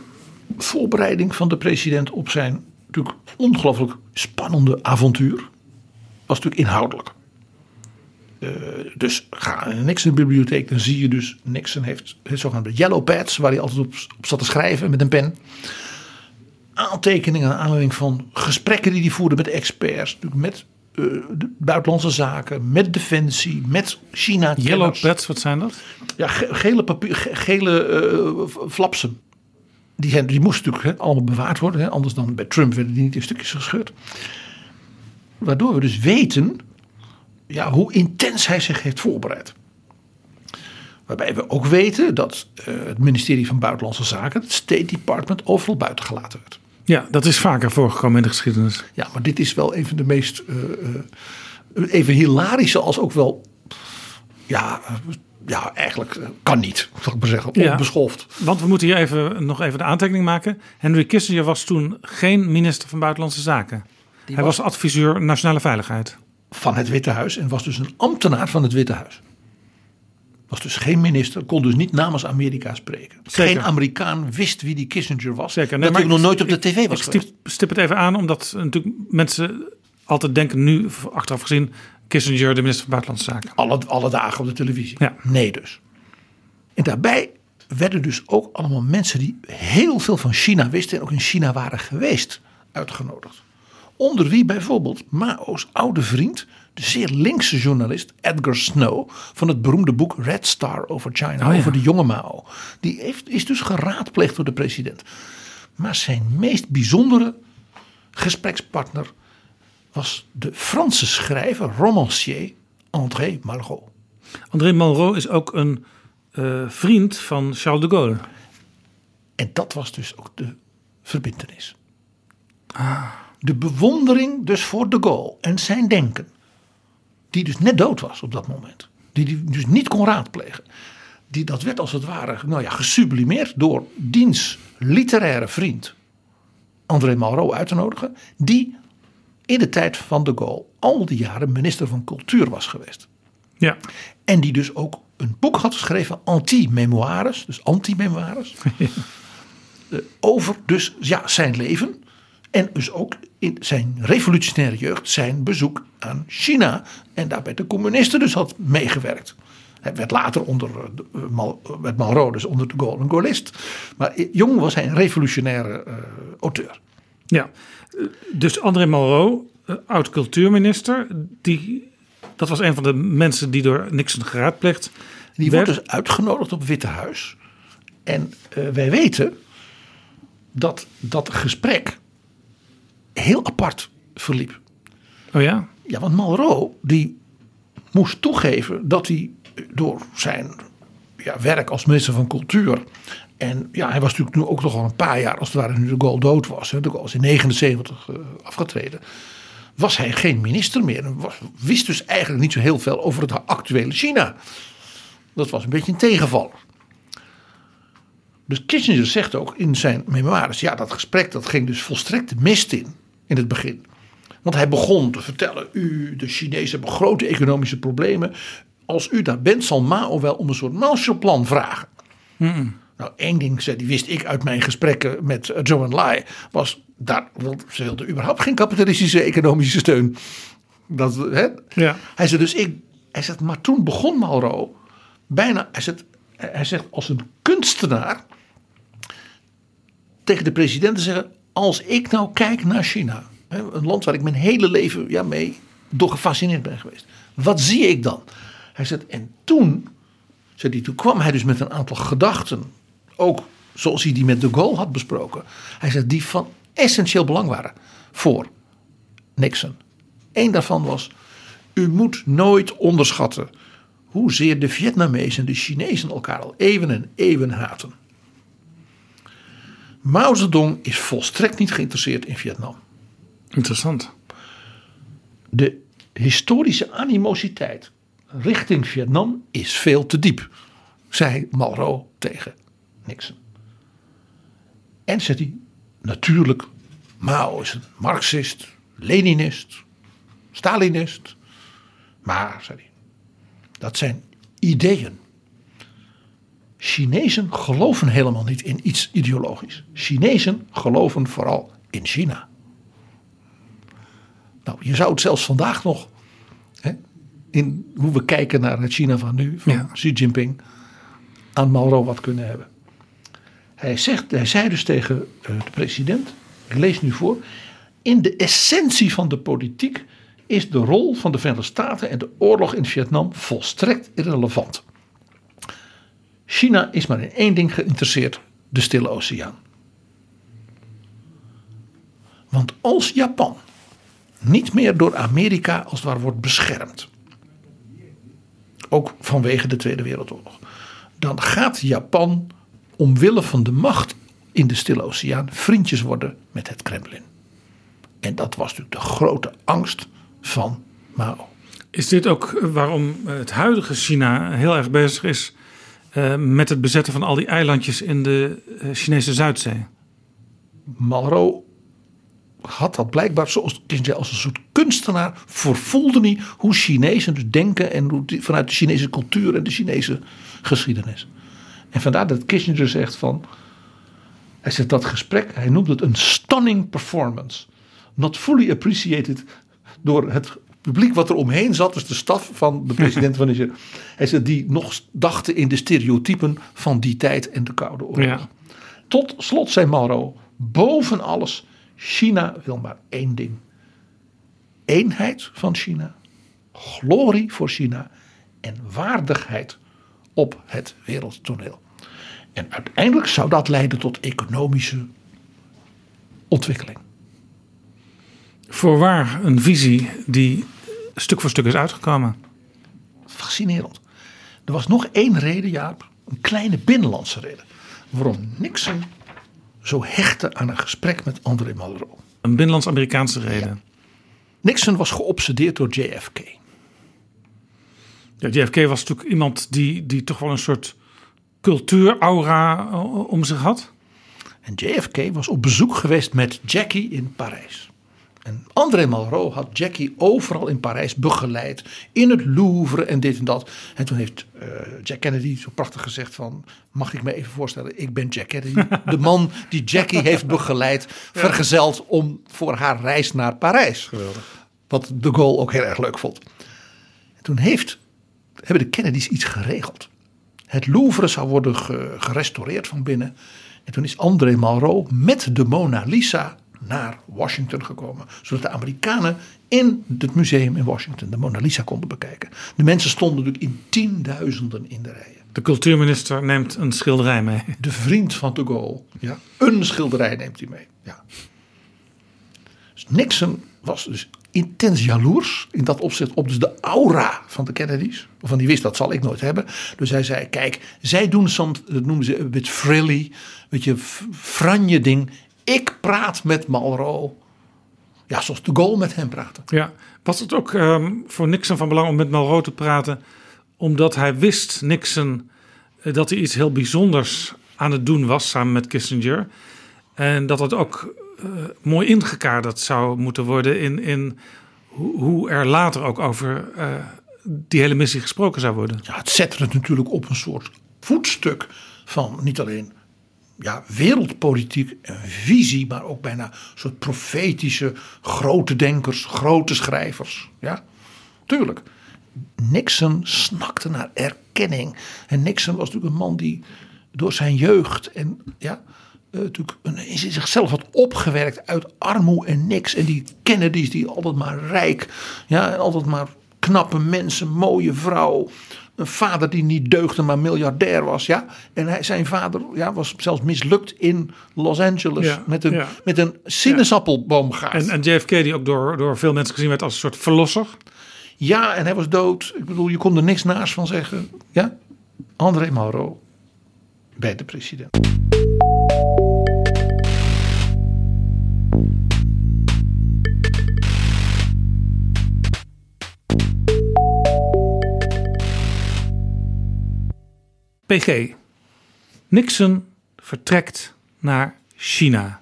voorbereiding van de president op zijn natuurlijk ongelooflijk spannende avontuur was natuurlijk inhoudelijk. Eh, dus ga in de Nixon-bibliotheek, dan zie je dus Nixon heeft het zogenaamde yellow pads, waar hij altijd op, op zat te schrijven met een pen. Aantekeningen aan aanleiding van gesprekken die hij voerde met experts, natuurlijk met eh, de buitenlandse zaken, met defensie, met China. Yellow pads, wat zijn dat? Ja, ge- gele, papier, ge- gele v- flapsen. Die, zijn, die moesten natuurlijk hè, allemaal bewaard worden. Hè, anders dan bij Trump werden die niet in stukjes gescheurd. Waardoor we dus weten ja, hoe intens hij zich heeft voorbereid. Waarbij we ook weten dat eh, het ministerie van Buitenlandse Zaken, het State Department, overal buiten gelaten werd. Ja, dat is vaker voorgekomen in de geschiedenis. Ja, maar dit is wel een van de meest eh, eh, even hilarische als ook wel ja, ja eigenlijk kan niet, zal ik maar zeggen, Ja. onbeschoft. Want we moeten hier even, nog even de aantekening maken. Henry Kissinger was toen geen minister van Buitenlandse Zaken. Hij was, adviseur nationale veiligheid. van het Witte Huis en was dus een ambtenaar van het Witte Huis. Was dus geen minister, kon dus niet namens Amerika spreken. Zeker. Geen Amerikaan wist wie die Kissinger was. Zeker. dat hij ook nog nooit op de ik- tv was ik geweest. stip, stip het even aan, omdat natuurlijk mensen altijd denken nu, achteraf gezien, Kissinger de minister van Buitenlandse Zaken. Alle, alle dagen op de televisie. Ja. Nee dus. En daarbij werden dus ook allemaal mensen die heel veel van China wisten en ook in China waren geweest uitgenodigd. Onder wie bijvoorbeeld Mao's oude vriend, de zeer linkse journalist Edgar Snow van het beroemde boek Red Star over China, Oh ja. over de jonge Mao. Die heeft, is dus geraadpleegd door de president. Maar zijn meest bijzondere gesprekspartner was de Franse schrijver, romancier André Malraux. André Malraux is ook een eh, vriend van Charles de Gaulle. En dat was dus ook de verbintenis. De bewondering dus voor de Gaulle en zijn denken. Die dus net dood was op dat moment. Die hij dus niet kon raadplegen. Die, dat werd als het ware nou ja, gesublimeerd door diens literaire vriend André Malraux uit te nodigen. Die in de tijd van de Gaulle al die jaren minister van Cultuur was geweest. Ja, En die dus ook een boek had geschreven, anti-memoires, dus anti-memoires. eh, over dus ja, zijn leven. En dus ook in zijn revolutionaire jeugd zijn bezoek aan China. En daarbij de communisten dus had meegewerkt. Hij werd later onder uh, Mal, met Malraux, dus onder de Gaulle, een Gaullist. Maar jong was hij een revolutionaire uh, auteur. Ja, dus André Malraux, oud cultuurminister, die, dat was een van de mensen die door Nixon geraadpleegd Die werd dus uitgenodigd op Witte Huis. En uh, wij weten dat dat gesprek heel apart verliep. Oh ja? Ja, want Malraux die moest toegeven dat hij door zijn ja, werk als minister van Cultuur. En ja, hij was natuurlijk nu ook nog al een paar jaar, als het ware nu de Gaulle dood was. Hè, de Gaulle is in 79 uh, afgetreden. Was hij geen minister meer. En was, wist dus eigenlijk niet zo heel veel over het actuele China. Dat was een beetje een tegenvaller. Dus Kissinger zegt ook in zijn memoires: ja, dat gesprek dat ging dus volstrekt de mist in, in het begin. Want hij begon te vertellen: u, de Chinezen hebben grote economische problemen. Als u daar bent, zal Mao wel om een soort Marshallplan vragen. Mm. Nou, één ding zei, die wist ik uit mijn gesprekken met Zhou Enlai, was daar, ze wilden überhaupt geen kapitalistische economische steun. Dat, hè? Ja. Hij zei dus, ik, hij zegt, maar toen begon Malraux bijna, hij zegt, hij zegt als een kunstenaar tegen de president te zeggen, als ik nou kijk naar China, een land waar ik mijn hele leven ja, mee door gefascineerd ben geweest. Wat zie ik dan? Hij zegt, en toen, zei hij, toen kwam hij dus met een aantal gedachten, ook zoals hij die met de Gaulle had besproken. Hij zegt, die van essentieel belang waren voor Nixon. Eén daarvan was, u moet nooit onderschatten hoezeer de Vietnamezen en de Chinezen elkaar al eeuwen en eeuwen haten. Mao Zedong is volstrekt niet geïnteresseerd in Vietnam. Interessant. De historische animositeit richting Vietnam is veel te diep, zei Malraux tegen Nixon. En zegt hij, natuurlijk, Mao is een Marxist, Leninist, Stalinist. Maar, zei hij, dat zijn ideeën. Chinezen geloven helemaal niet in iets ideologisch. Chinezen geloven vooral in China. Nou, je zou het zelfs vandaag nog, hè, in hoe we kijken naar het China van nu, van Ja. Xi Jinping, aan Malraux wat kunnen hebben. Hij, zegt, hij zei dus tegen eh, de president, ik lees nu voor, in de essentie van de politiek is de rol van de Verenigde Staten en de oorlog in Vietnam volstrekt irrelevant. China is maar in één ding geïnteresseerd: de Stille Oceaan. Want als Japan niet meer door Amerika als het ware wordt beschermd, ook vanwege de Tweede Wereldoorlog, dan gaat Japan omwille van de macht in de Stille Oceaan vriendjes worden met het Kremlin. En dat was natuurlijk de grote angst van Mao. Is dit ook waarom het huidige China heel erg bezig is uh, met het bezetten van al die eilandjes in de uh, Chinese Zuidzee? Malraux had dat blijkbaar zoals als een soort kunstenaar vervoelde hij hoe Chinezen dus denken en hoe vanuit de Chinese cultuur en de Chinese geschiedenis. En vandaar dat Kissinger zegt van, hij zegt dat gesprek, hij noemt het een stunning performance. Not fully appreciated door het publiek wat er omheen zat, dus de staf van de president van Niger. Hij zegt die nog dachten in de stereotypen van die tijd en de Koude Oorlog. Ja. Tot slot zei Malraux, boven alles, China wil maar één ding. Eenheid van China, glorie voor China en waardigheid op het wereldtoneel. En uiteindelijk zou dat leiden tot economische ontwikkeling. Voorwaar een visie die stuk voor stuk is uitgekomen. Fascinerend. Er was nog één reden, Jaap, een kleine binnenlandse reden, waarom Nixon zo hechtte aan een gesprek met André Malraux. Een binnenlands-Amerikaanse reden. Ja. Nixon was geobsedeerd door JFK. Ja, JFK was natuurlijk iemand die, die toch wel een soort cultuuraura om zich had. En JFK was op bezoek geweest met Jackie in Parijs. En André Malraux had Jackie overal in Parijs begeleid. In het Louvre en dit en dat. En toen heeft uh, Jack Kennedy zo prachtig gezegd van... Mag ik me even voorstellen, ik ben Jack Kennedy. de man die Jackie heeft begeleid, vergezeld om voor haar reis naar Parijs. Geweldig. Wat de Gaulle ook heel erg leuk vond. En toen heeft hebben de Kennedys iets geregeld. Het Louvre zou worden gerestaureerd van binnen. En toen is André Malraux met de Mona Lisa naar Washington gekomen. Zodat de Amerikanen in het museum in Washington de Mona Lisa konden bekijken. De mensen stonden natuurlijk in tienduizenden in de rijen. De cultuurminister neemt een schilderij mee. De vriend van de Gaulle. Ja, een schilderij neemt hij mee. Ja. Dus Nixon was dus intens jaloers in dat opzicht op dus de aura van de Kennedys. Van die wist dat zal ik nooit hebben. Dus hij zei, kijk, zij doen soms, dat noemen ze een beetje frilly, weet je, franje ding. Ik praat met Malraux. Ja, zoals de Gaulle met hem praatte. Ja, was het ook ehm, voor Nixon van belang om met Malraux te praten, omdat hij wist, Nixon, eh, dat hij iets heel bijzonders aan het doen was samen met Kissinger. En dat het ook uh, mooi ingekaderd zou moeten worden in, in hoe, hoe er later ook over uh, die hele missie gesproken zou worden. Ja, het zette het natuurlijk op een soort voetstuk van niet alleen ja, wereldpolitiek en visie, maar ook bijna een soort profetische grote denkers, grote schrijvers. Ja, tuurlijk. Nixon snakte naar erkenning. En Nixon was natuurlijk een man die door zijn jeugd en ja, uh, natuurlijk een, in zichzelf had opgewerkt uit armoede en niks. En die Kennedys die altijd maar rijk, ja, en altijd maar knappe mensen, mooie vrouw. Een vader die niet deugde, maar miljardair was. Ja? En hij, zijn vader ja, was zelfs mislukt in Los Angeles met, een, met een sinaasappelboomgaard. En, en JFK die ook door, door veel mensen gezien werd als een soort verlosser. Ja, en hij was dood. Ik bedoel, je kon er niks naast van zeggen. Ja? André Malraux bij de president. PG. Nixon vertrekt naar China.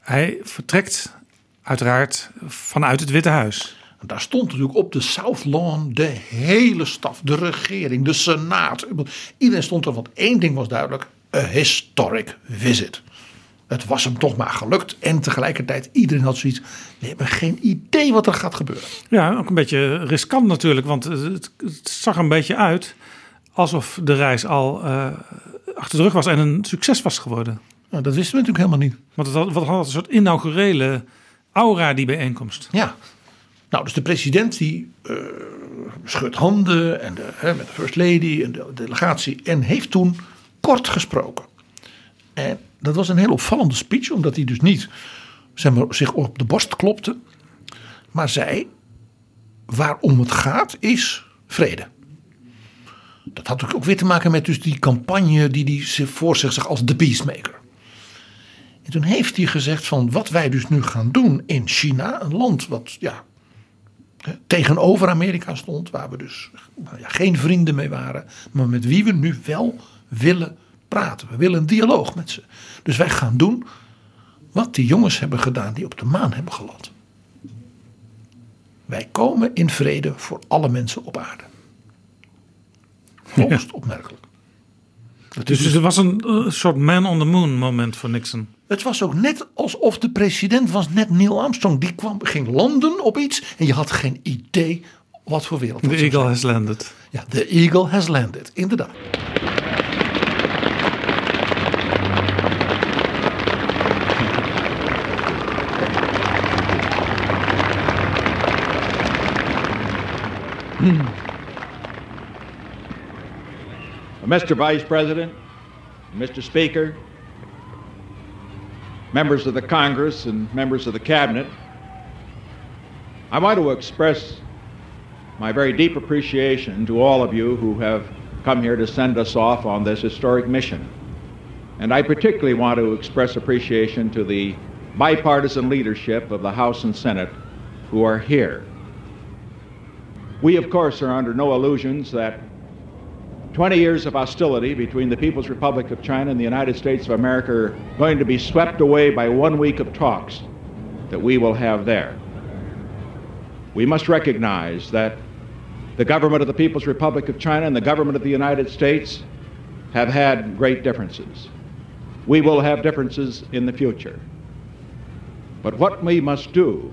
Hij vertrekt uiteraard vanuit het Witte Huis. Daar stond natuurlijk op de South Lawn de hele staf, de regering, de senaat. Iedereen stond er, want één ding was duidelijk: een historic visit. Het was hem toch maar gelukt. En tegelijkertijd, iedereen had zoiets. We hebben geen idee wat er gaat gebeuren. Ja, ook een beetje riskant natuurlijk. Want het, het zag een beetje uit alsof de reis al uh, achter de rug was en een succes was geworden. Nou, dat wisten we natuurlijk helemaal niet. Want het had, wat had een soort inaugurele aura, die bijeenkomst. Ja. Nou, dus de president die uh, schudt handen en de, hè, met de first lady en de delegatie en heeft toen kort gesproken. En dat was een heel opvallende speech, omdat hij dus niet zeg maar, zich op de borst klopte, maar zei: waarom het gaat is vrede. Dat had ook weer te maken met dus die campagne die hij voor zich zag als de peacemaker. En toen heeft hij gezegd van wat wij dus nu gaan doen in China, een land wat ja, tegenover Amerika stond, waar we dus nou ja, geen vrienden mee waren, maar met wie we nu wel willen praten. We willen een dialoog met ze. Dus wij gaan doen wat die jongens hebben gedaan die op de maan hebben geland. Wij komen in vrede voor alle mensen op aarde. Hoogst opmerkelijk. Dus, dus het was een soort man on the moon moment voor Nixon. Het was ook net alsof de president was net Neil Armstrong. Die kwam, ging landen op iets en je had geen idee wat voor wereld. The eagle has landed. Ja, the eagle has landed, inderdaad. Hmm. Uh, Mr. Vice President, Mr. Speaker, members of the Congress and members of the Cabinet, I want to express my very deep appreciation to all of you who have come here to send us off on this historic mission. And I particularly want to express appreciation to the bipartisan leadership of the House and Senate who are here. We, of course, are under no illusions that 20 years of hostility between the People's Republic of China and the United States of America are going to be swept away by one week of talks that we will have there. We must recognize that the government of the People's Republic of China and the government of the United States have had great differences. We will have differences in the future. But what we must do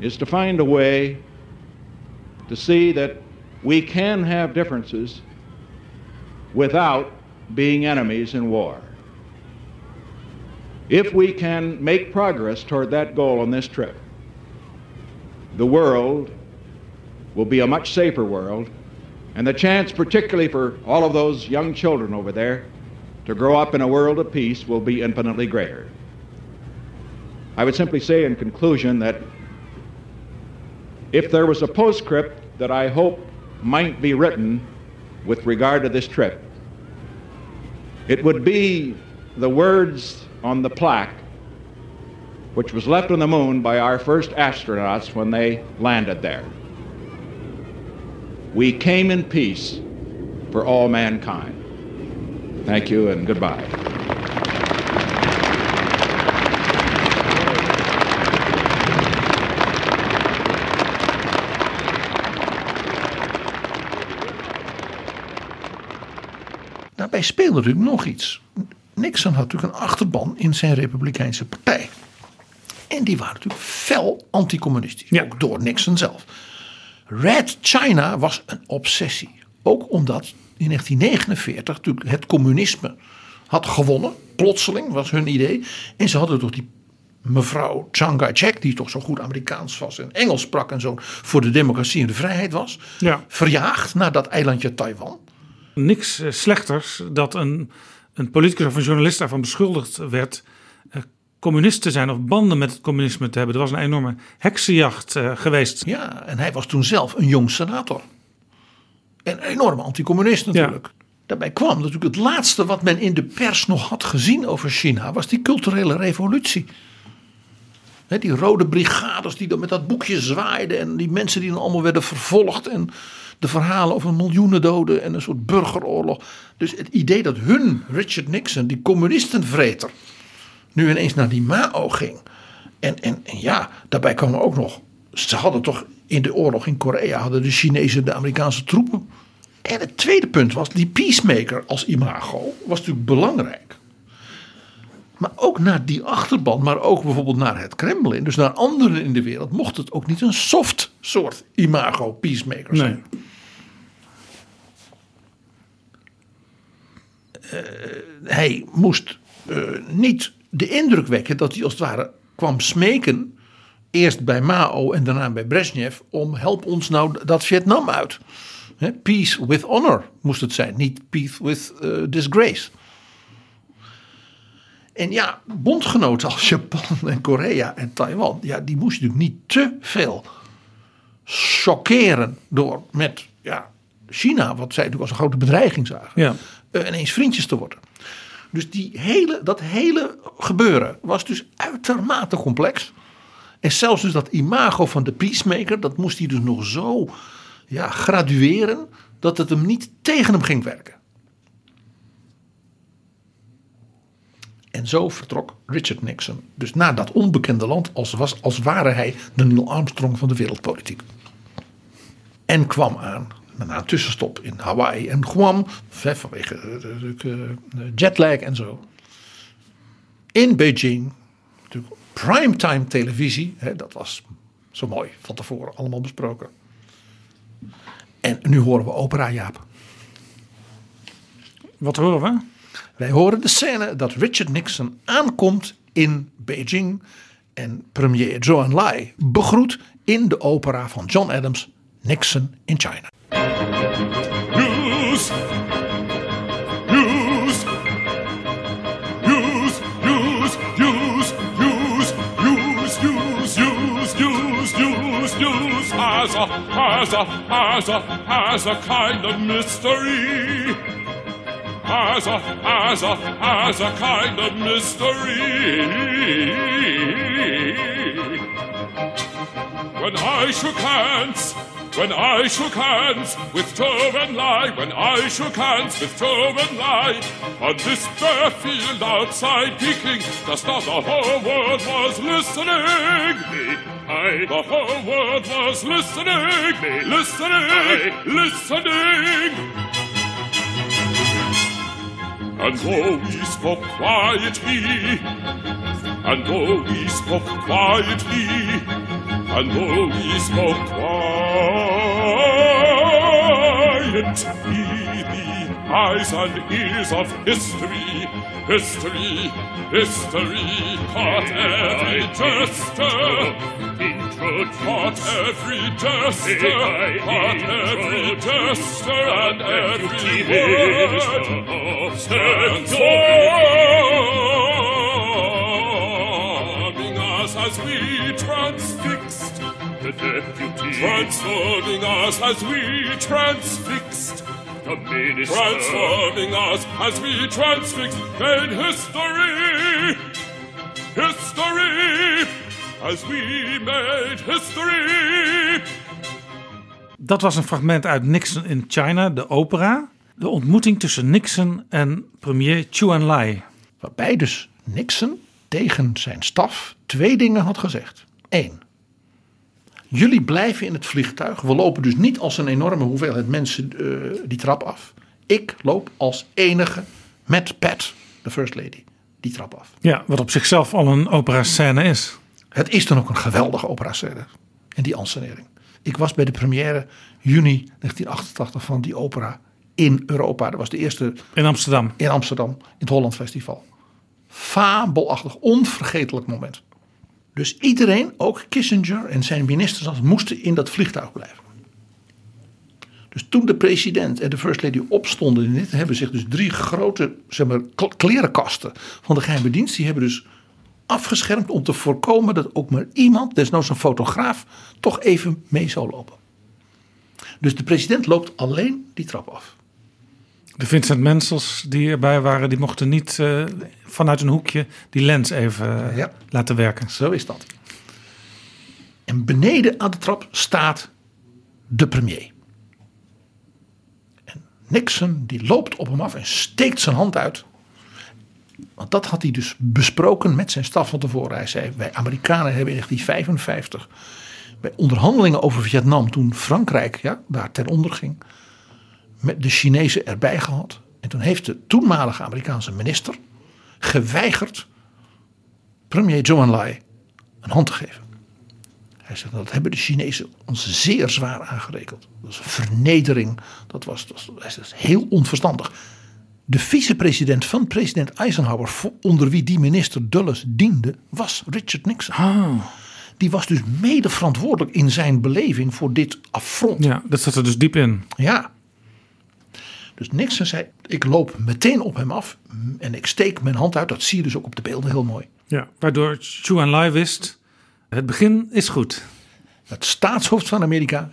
is to find a way to see that we can have differences without being enemies in war. If we can make progress toward that goal on this trip, the world will be a much safer world, and the chance, particularly for all of those young children over there, to grow up in a world of peace will be infinitely greater. I would simply say in conclusion that if there was a postscript that I hope might be written with regard to this trip, it would be the words on the plaque which was left on the moon by our first astronauts when they landed there. We came in peace for all mankind. Thank you and goodbye. Daarbij speelde natuurlijk nog iets. Nixon had natuurlijk een achterban in zijn Republikeinse partij. En die waren natuurlijk fel anticommunistisch. Ook door Nixon zelf. Red China was een obsessie. Ook omdat in 1949 natuurlijk het communisme had gewonnen. Plotseling was hun idee. En ze hadden toch die mevrouw Chiang Kai-shek, die toch zo goed Amerikaans was en Engels sprak en zo, voor de democratie en de vrijheid was, Ja. verjaagd naar dat eilandje Taiwan. Niks eh, slechters dat een, een politicus of een journalist daarvan beschuldigd werd eh, communist te zijn of banden met het communisme te hebben. Er was een enorme heksenjacht eh, geweest. Ja, en hij was toen zelf een jong senator. En een enorme anticommunist natuurlijk. Daarbij kwam natuurlijk het laatste wat men in de pers nog had gezien over China, was die culturele revolutie. Die rode brigades die dan met dat boekje zwaaiden en die mensen die dan allemaal werden vervolgd en de verhalen over miljoenen doden en een soort burgeroorlog. Dus het idee dat hun, Richard Nixon, die communistenvreter, nu ineens naar die Mao ging. En, en, ja, daarbij kwam ook nog, ze hadden toch in de oorlog in Korea, hadden de Chinezen de Amerikaanse troepen. En het tweede punt was, die peacemaker als imago was natuurlijk belangrijk. Maar ook naar die achterban, maar ook bijvoorbeeld naar het Kremlin, dus naar anderen in de wereld, mocht het ook niet een soft soort imago peacemaker zijn. Eh, hij moest eh, niet de indruk wekken dat hij als het ware kwam smeken. Eerst bij Mao en daarna bij Brezhnev. Om help ons nou dat Vietnam uit. Peace with honor moest het zijn. Niet peace with eh, disgrace. En ja, bondgenoten als Japan en Korea en Taiwan. Ja, die moest je natuurlijk niet te veel chockeren. Door met ja, China, wat zij natuurlijk als een grote bedreiging zagen. Ja. eh, ineens vriendjes te worden. Dus die hele, dat hele gebeuren was dus uitermate complex. En zelfs dus dat imago van de peacemaker, dat moest hij dus nog zo ja, gradueren dat het hem niet tegen hem ging werken. En zo vertrok Richard Nixon dus naar dat onbekende land als, was, als ware hij de Neil Armstrong van de wereldpolitiek. En kwam aan na een tussenstop in Hawaii en Guam, vanwege de jetlag en zo. In Beijing, natuurlijk primetime televisie, hè, dat was zo mooi van tevoren allemaal besproken. En nu horen we opera Jaap. Wat horen we? Wij horen de scène dat Richard Nixon aankomt in Beijing en premier Zhou Enlai begroet in de opera van John Adams, Nixon in China. A, as a, as a, as a kind of mystery. As a, as a, as a kind of mystery. When I shook hands, when I shook hands with Joe and Lai, when I shook hands with Joe and Lai, on this bare field outside Peking, just now the whole world was listening. I, the whole world was listening. Listening, listening. And though he. Spoke quietly, and though he. Spoke quietly, and though he. Spoke quietly, the eyes and ears of history. History, history, caught every jester. Caught every jester, caught every jester and every word. Stands forming us as we transfixed. The deputy transforming us as we transfixed. The minister transforming us as we transfixed. Made history, history, as we made history. Dat was een fragment uit Nixon in China, de opera. De ontmoeting tussen Nixon en premier Chu Enlai. Waarbij dus Nixon tegen zijn staf twee dingen had gezegd. Eén, jullie blijven in het vliegtuig. We lopen dus niet als een enorme hoeveelheid mensen eh, die trap af. Ik loop als enige met Pat, de first lady, die trap af. Ja, wat op zichzelf al een opera-scène is. Het is dan ook een geweldige opera-scène. En die ansenering. Ik was bij de première juni 1988 van die opera in Europa. Dat was de eerste In Amsterdam. in Amsterdam, in het Holland Festival. Fabelachtig, onvergetelijk moment. Dus iedereen, ook Kissinger en zijn ministers, moesten in dat vliegtuig blijven. Dus toen de president en de first lady opstonden, in dit hebben zich dus drie grote zeg maar, kl- klerenkasten van de geheime dienst, die hebben dus afgeschermd om te voorkomen dat ook maar iemand, desnoods een fotograaf, toch even mee zou lopen. Dus de president loopt alleen die trap af. De Vincent Mensels die erbij waren, die mochten niet eh, vanuit een hoekje die lens even eh, Ja. laten werken. Zo is dat. En beneden aan de trap staat de premier. En Nixon die loopt op hem af en steekt zijn hand uit. Want dat had hij dus besproken met zijn staf van tevoren. Hij zei, wij Amerikanen hebben in 1955 bij onderhandelingen over Vietnam, toen Frankrijk ja, daar ten onder ging, met de Chinezen erbij gehad. En toen heeft de toenmalige Amerikaanse minister geweigerd premier Zhou Enlai een hand te geven. Hij zegt, dat hebben de Chinezen ons zeer zwaar aangerekend. Dat is een vernedering. Dat was, dat was, heel onverstandig. De vicepresident van president Eisenhower, onder wie die minister Dulles diende, was Richard Nixon. Die was dus mede verantwoordelijk in zijn beleving voor dit affront. Ja, dat zat er dus diep in. Ja. Dus Nixon zei, ik loop meteen op hem af en ik steek mijn hand uit. Dat zie je dus ook op de beelden heel mooi. Ja, waardoor Chu Enlai wist, het begin is goed. Het staatshoofd van Amerika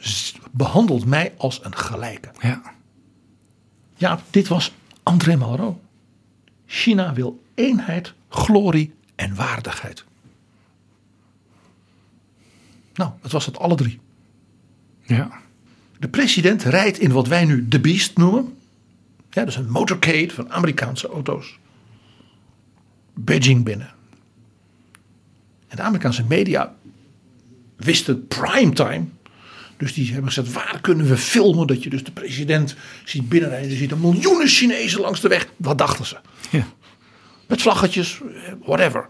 behandelt mij als een gelijke. Ja. Ja, dit was André Malraux. China wil eenheid, glorie en waardigheid. Nou, het was het alle drie. Ja. De president rijdt in wat wij nu de Beast noemen. Ja, dus een motorcade van Amerikaanse auto's. Beijing binnen. En de Amerikaanse media wisten primetime. Dus die hebben gezegd, waar kunnen we filmen dat je dus de president ziet binnenrijden. Er zitten miljoenen Chinezen langs de weg. Wat dachten ze? Ja. Met vlaggetjes, whatever.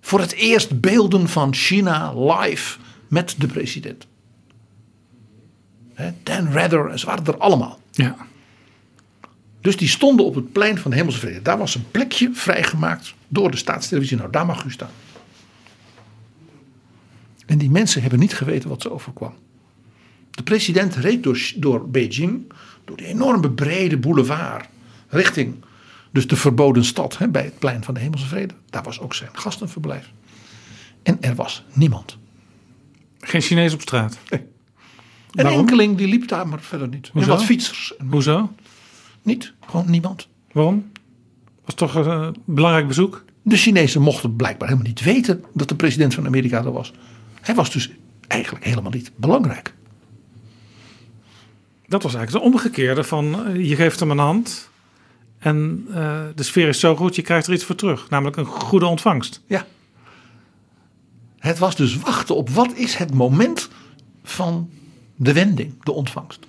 Voor het eerst beelden van China live met de president. Dan Rather, ze waren er allemaal. Ja. Dus die stonden op het plein van de Hemelse Vrede. Daar was een plekje vrijgemaakt door de staatstelevisie. Nou, daar mag u staan. En die mensen hebben niet geweten wat ze overkwam. De president reed door, door Beijing, door die enorme brede boulevard, richting dus de verboden stad hè, bij het plein van de Hemelse Vrede. Daar was ook zijn gastenverblijf. En er was niemand. Geen Chinees op straat. Een Waarom? enkeling die liep daar, maar verder niet. En Hoezo? wat fietsers. En Hoezo? Niet, gewoon niemand. Waarom? Was toch een eh, belangrijk bezoek? De Chinezen mochten blijkbaar helemaal niet weten dat de president van Amerika er was. Hij was dus eigenlijk helemaal niet belangrijk. Dat was eigenlijk de omgekeerde van eh, je geeft hem een hand en eh, de sfeer is zo goed, je krijgt er iets voor terug. Namelijk een goede ontvangst. Ja. Het was dus wachten op wat is het moment van de wending, de ontvangst.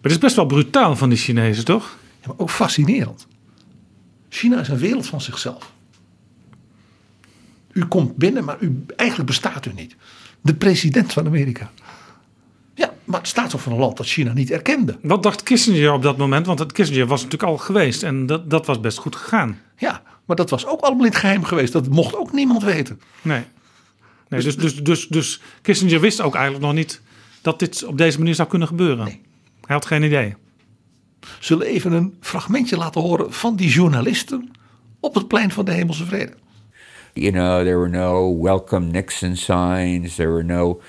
Maar het is best wel brutaal van die Chinezen, toch? Ja, maar ook fascinerend. China is een wereld van zichzelf. U komt binnen, maar u, eigenlijk bestaat u niet. De president van Amerika. Ja, Maar het staat toch van een land dat China niet erkende. Wat dacht Kissinger op dat moment? Want het Kissinger was natuurlijk al geweest en dat, dat was best goed gegaan. Ja, maar dat was ook allemaal in het geheim geweest. Dat mocht ook niemand weten. Nee. nee dus, dus, dus, dus Kissinger wist ook eigenlijk nog niet dat dit op deze manier zou kunnen gebeuren. Nee. Hij had geen idee. Zullen even een fragmentje laten horen van die journalisten op het plein van de Hemelse Vrede. You know, there were no welcome Nixon signs. There were no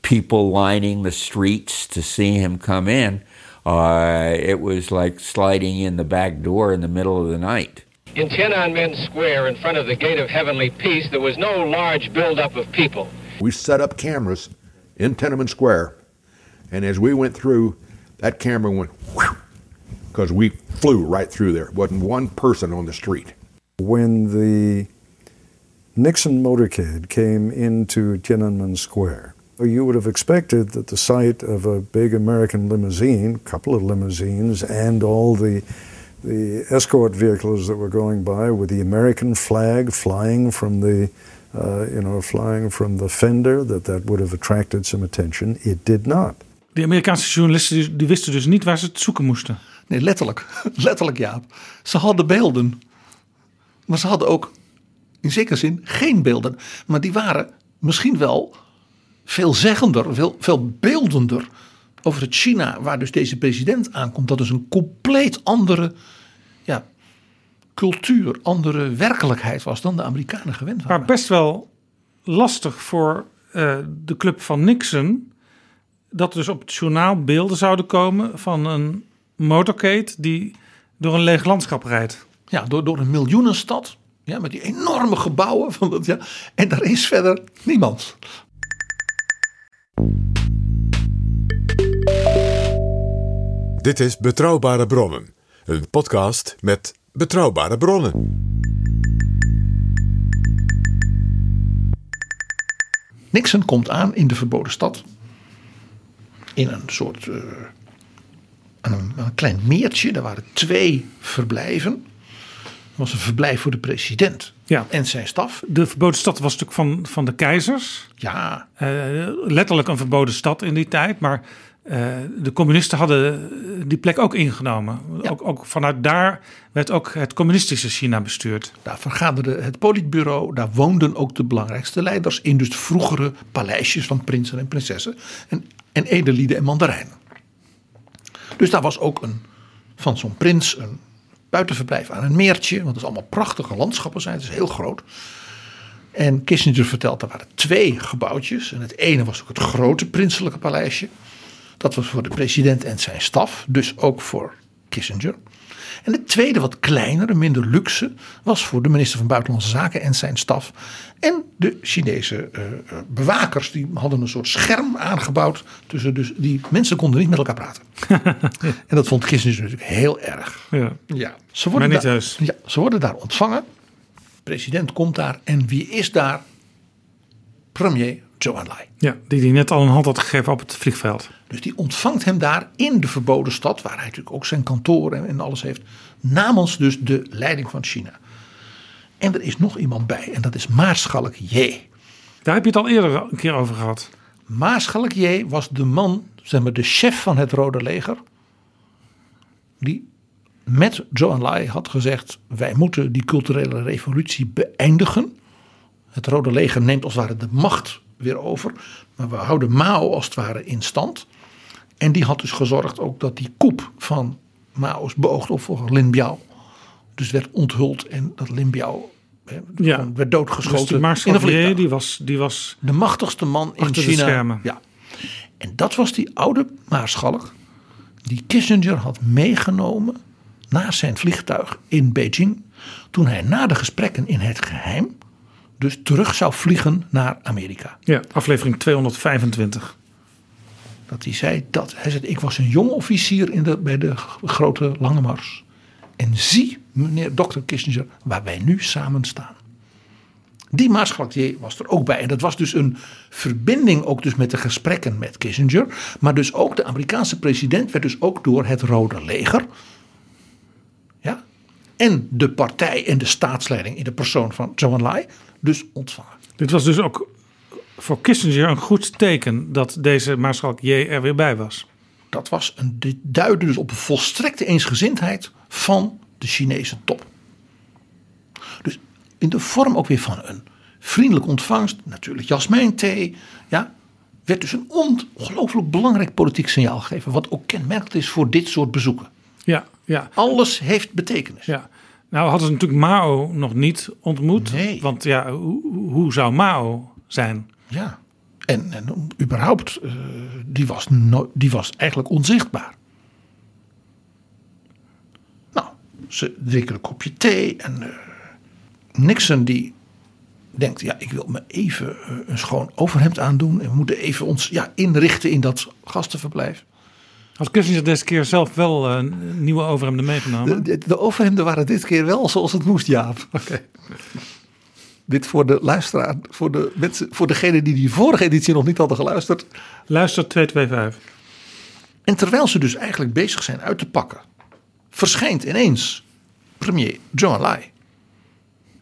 people lining the streets to see him come in. Uh, it was like sliding in the back door in the middle of the night. In Tiananmen Square, in front of the Gate of Heavenly Peace, there was no large buildup of people. We set up cameras in Tiananmen Square, and as we went through, that camera went because we flew right through there. wasn't one person on the street. When the Nixon motorcade came into Tiananmen Square, you would have expected that the sight of a big American limousine, a couple of limousines, and all the the escort vehicles that were going by with the American flag flying from the uh, you know flying from the fender that that would have attracted some attention. It did not. De Amerikaanse journalisten die, die wisten dus niet waar ze het zoeken moesten. Nee, letterlijk. Letterlijk, Jaap. Ze hadden beelden. Maar ze hadden ook in zekere zin geen beelden. Maar die waren misschien wel veelzeggender, veel, veel beeldender over het China waar dus deze president aankomt. Dat is een compleet andere ja, cultuur, andere werkelijkheid was dan de Amerikanen gewend waren. Maar best wel lastig voor uh, de club van Nixon dat er dus op het journaal beelden zouden komen van een motorcade die door een leeg landschap rijdt. Ja, door, door een miljoenenstad. Ja, met die enorme gebouwen. Van dat, ja, en daar is verder niemand. Dit is Betrouwbare Bronnen. Een podcast met betrouwbare bronnen. Nixon komt aan in de verboden stad. In een soort... Uh, aan een, een, klein meertje. Daar waren twee verblijven. Dat was een verblijf voor de president ja. en zijn staf. De verboden stad was natuurlijk van, van de keizers. Ja. Uh, letterlijk een verboden stad in die tijd. Maar uh, de communisten hadden die plek ook ingenomen. Ja. Ook, ook, vanuit daar werd ook het communistische China bestuurd. Daar vergaderde het politbureau. Daar woonden ook de belangrijkste leiders in. Dus de vroegere paleisjes van prinsen en prinsessen. En, en edelieden en mandarijnen. Dus daar was ook een, van zo'n prins een buitenverblijf aan een meertje. Want het is allemaal prachtige landschappen zijn. Het is heel groot. En Kissinger vertelt, er waren twee gebouwtjes. En het ene was ook het grote prinselijke paleisje. Dat was voor de president en zijn staf. Dus ook voor Kissinger. En het tweede, wat kleinere, minder luxe, was voor de minister van Buitenlandse Zaken en zijn staf. En de Chinese uh, bewakers, die hadden een soort scherm aangebouwd. Tussen dus die mensen konden niet met elkaar praten. en dat vond Kissinger natuurlijk heel erg. Ja. ja. Ze, worden maar niet daar, heus. ja, ze worden daar ontvangen. De president komt daar. En wie is daar? Premier Zhou Enlai. Ja, die die net al een hand had gegeven op het vliegveld. Dus die ontvangt hem daar in de verboden stad, waar hij natuurlijk ook zijn kantoor en, en alles heeft, namens dus de leiding van China. En er is nog iemand bij, en dat is Maarschalk J. Daar heb je het al eerder een keer over gehad. Maarschalk J was de man, zeg maar de chef van het Rode Leger, die met Zhou Enlai had gezegd: wij moeten die culturele revolutie beëindigen. Het Rode Leger neemt als het ware de macht weer over. Maar we houden Mao als het ware in stand. En die had dus gezorgd ook dat die koep van Mao's beoogde opvolger Lin Biao. Dus werd onthuld en dat Lin Biao ja. werd doodgeschoten. Dus in vliegtuig. Die was, die was de machtigste man in China. Ja. En dat was die oude maarschalk die Kissinger had meegenomen naar zijn vliegtuig in Beijing. Toen hij na de gesprekken in het geheim dus terug zou vliegen naar Amerika. Ja, aflevering 225. Dat hij zei dat hij zei, ik was een jong officier in de, bij de grote lange mars. En zie, meneer Dr. Kissinger, waar wij nu samen staan. Die maarschalk was er ook bij. En dat was dus een verbinding ook dus met de gesprekken met Kissinger. Maar dus ook de Amerikaanse president werd dus ook door het Rode Leger. En de partij en de staatsleiding in de persoon van Zhou Enlai dus ontvangen. Dit was dus ook voor Kissinger een goed teken dat deze Maarschalk J er weer bij was. Dat was een, dit duidde dus op een volstrekte eensgezindheid van de Chinese top. Dus in de vorm ook weer van een vriendelijke ontvangst, natuurlijk jasmijnthee, ja, werd dus een ongelooflijk belangrijk politiek signaal gegeven, wat ook kenmerkend is voor dit soort bezoeken. Ja, ja. Alles heeft betekenis. Ja. Nou hadden ze natuurlijk Mao nog niet ontmoet. Nee. Want ja, hoe, hoe zou Mao zijn? Ja, en, en überhaupt, eh, die, was no- die was eigenlijk onzichtbaar. Nou, ze drinken een kopje thee en eh, Nixon die denkt, ja, ik wil me even eh, een schoon overhemd aandoen. En we moeten even ons ja, inrichten in dat gastenverblijf. Had Kissinger deze keer zelf wel eh, een nieuwe overhemden meegenomen? De, de, de overhemden waren dit keer wel zoals het moest, Jaap. Oké. Dit voor de luisteraar, voor, de mensen, voor degene die die vorige editie nog niet hadden geluisterd. Luister 225. En terwijl ze dus eigenlijk bezig zijn uit te pakken, verschijnt ineens premier Zhou Enlai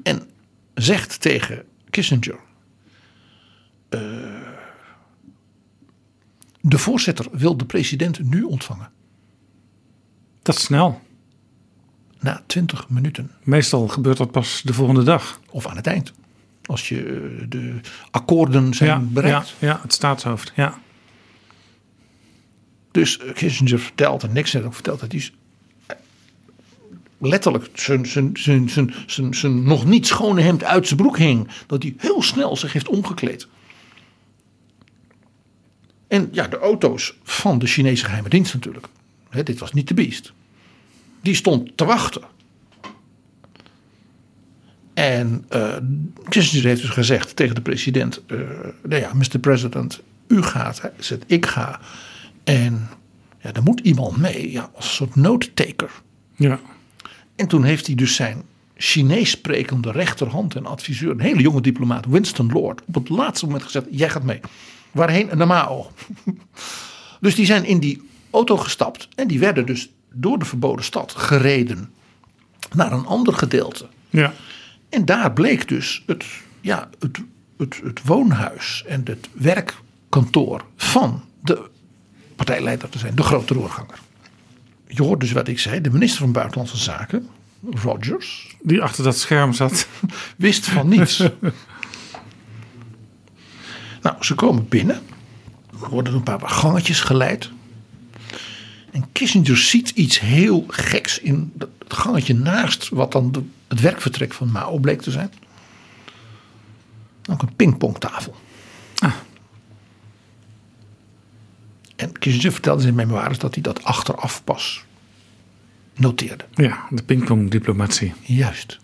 en zegt tegen Kissinger: eh, De voorzitter wil de president nu ontvangen. Dat is snel. Na 20 minuten. Meestal gebeurt dat pas de volgende dag. Of aan het eind. Als je eh, de akkoorden zijn ja, bereikt. Ja, ja, het staatshoofd. Ja. Dus eh, Kissinger vertelt, en Nixon ook vertelt, dat hij letterlijk zijn, zijn, zijn, zijn, zijn, zijn nog niet schone hemd uit zijn broek hing. Dat hij heel snel zich heeft omgekleed. En ja, de auto's van de Chinese geheime dienst natuurlijk. Dit was niet de beest. Die stond te wachten. En eh Kissinger heeft dus gezegd tegen de president: eh, nou ja, Mr. President, u gaat. Hij zegt: ik ga. En ja, er moet iemand mee, ja, als een soort noodtaker. Ja. En toen heeft hij dus zijn Chinees sprekende rechterhand en adviseur, een hele jonge diplomaat, Winston Lord, op het laatste moment gezegd: jij gaat mee. Waarheen? Naar Mao. dus die zijn in die auto gestapt en die werden dus door de verboden stad gereden naar een ander gedeelte. Ja. En daar bleek dus het, ja, het, het, het woonhuis en het werkkantoor van de partijleider te zijn, de grote roerganger. Je hoort dus wat ik zei, de minister van Buitenlandse Zaken, Rogers, Die achter dat scherm zat. wist van niets. nou, ze komen binnen, worden een paar gangetjes geleid. En Kissinger ziet iets heel geks in het gangetje naast wat dan de, het werkvertrek van Mao bleek te zijn. Ook een pingpongtafel. En Kissinger vertelde in zijn memoires dat hij dat achteraf pas noteerde. Ja, de pingpongdiplomatie. Juist.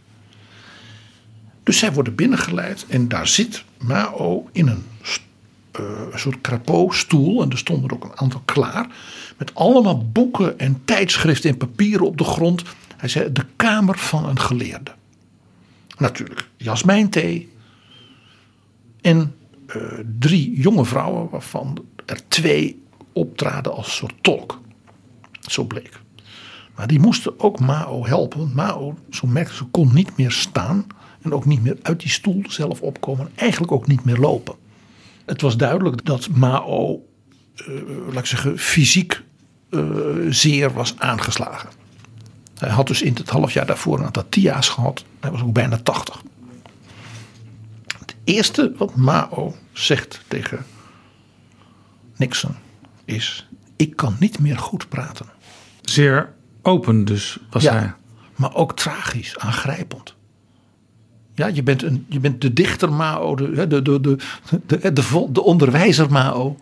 Dus zij worden binnengeleid en daar zit Mao in een eh, een soort crapeau-stoel. En er stonden er ook een aantal klaar. Met allemaal boeken en tijdschriften en papieren op de grond. Hij zei de kamer van een geleerde. Natuurlijk jasmijnthee. En eh, drie jonge vrouwen waarvan er twee optraden als soort tolk. Zo bleek. Maar die moesten ook Mao helpen. Want Mao, zo merkte ze, kon niet meer staan. En ook niet meer uit die stoel zelf opkomen. Eigenlijk ook niet meer lopen. Het was duidelijk dat Mao, eh, laat ik zeggen, fysiek eh, zeer was aangeslagen. Hij had dus in het half jaar daarvoor een aantal TIA's gehad. Hij was ook bijna 80. Het eerste wat Mao zegt tegen Nixon is: Ik kan niet meer goed praten. Zeer open dus was ja, hij. maar ook tragisch, aangrijpend. Ja, je bent, een, je bent de dichter Mao, de, de, de, de, de, de, de onderwijzer Mao,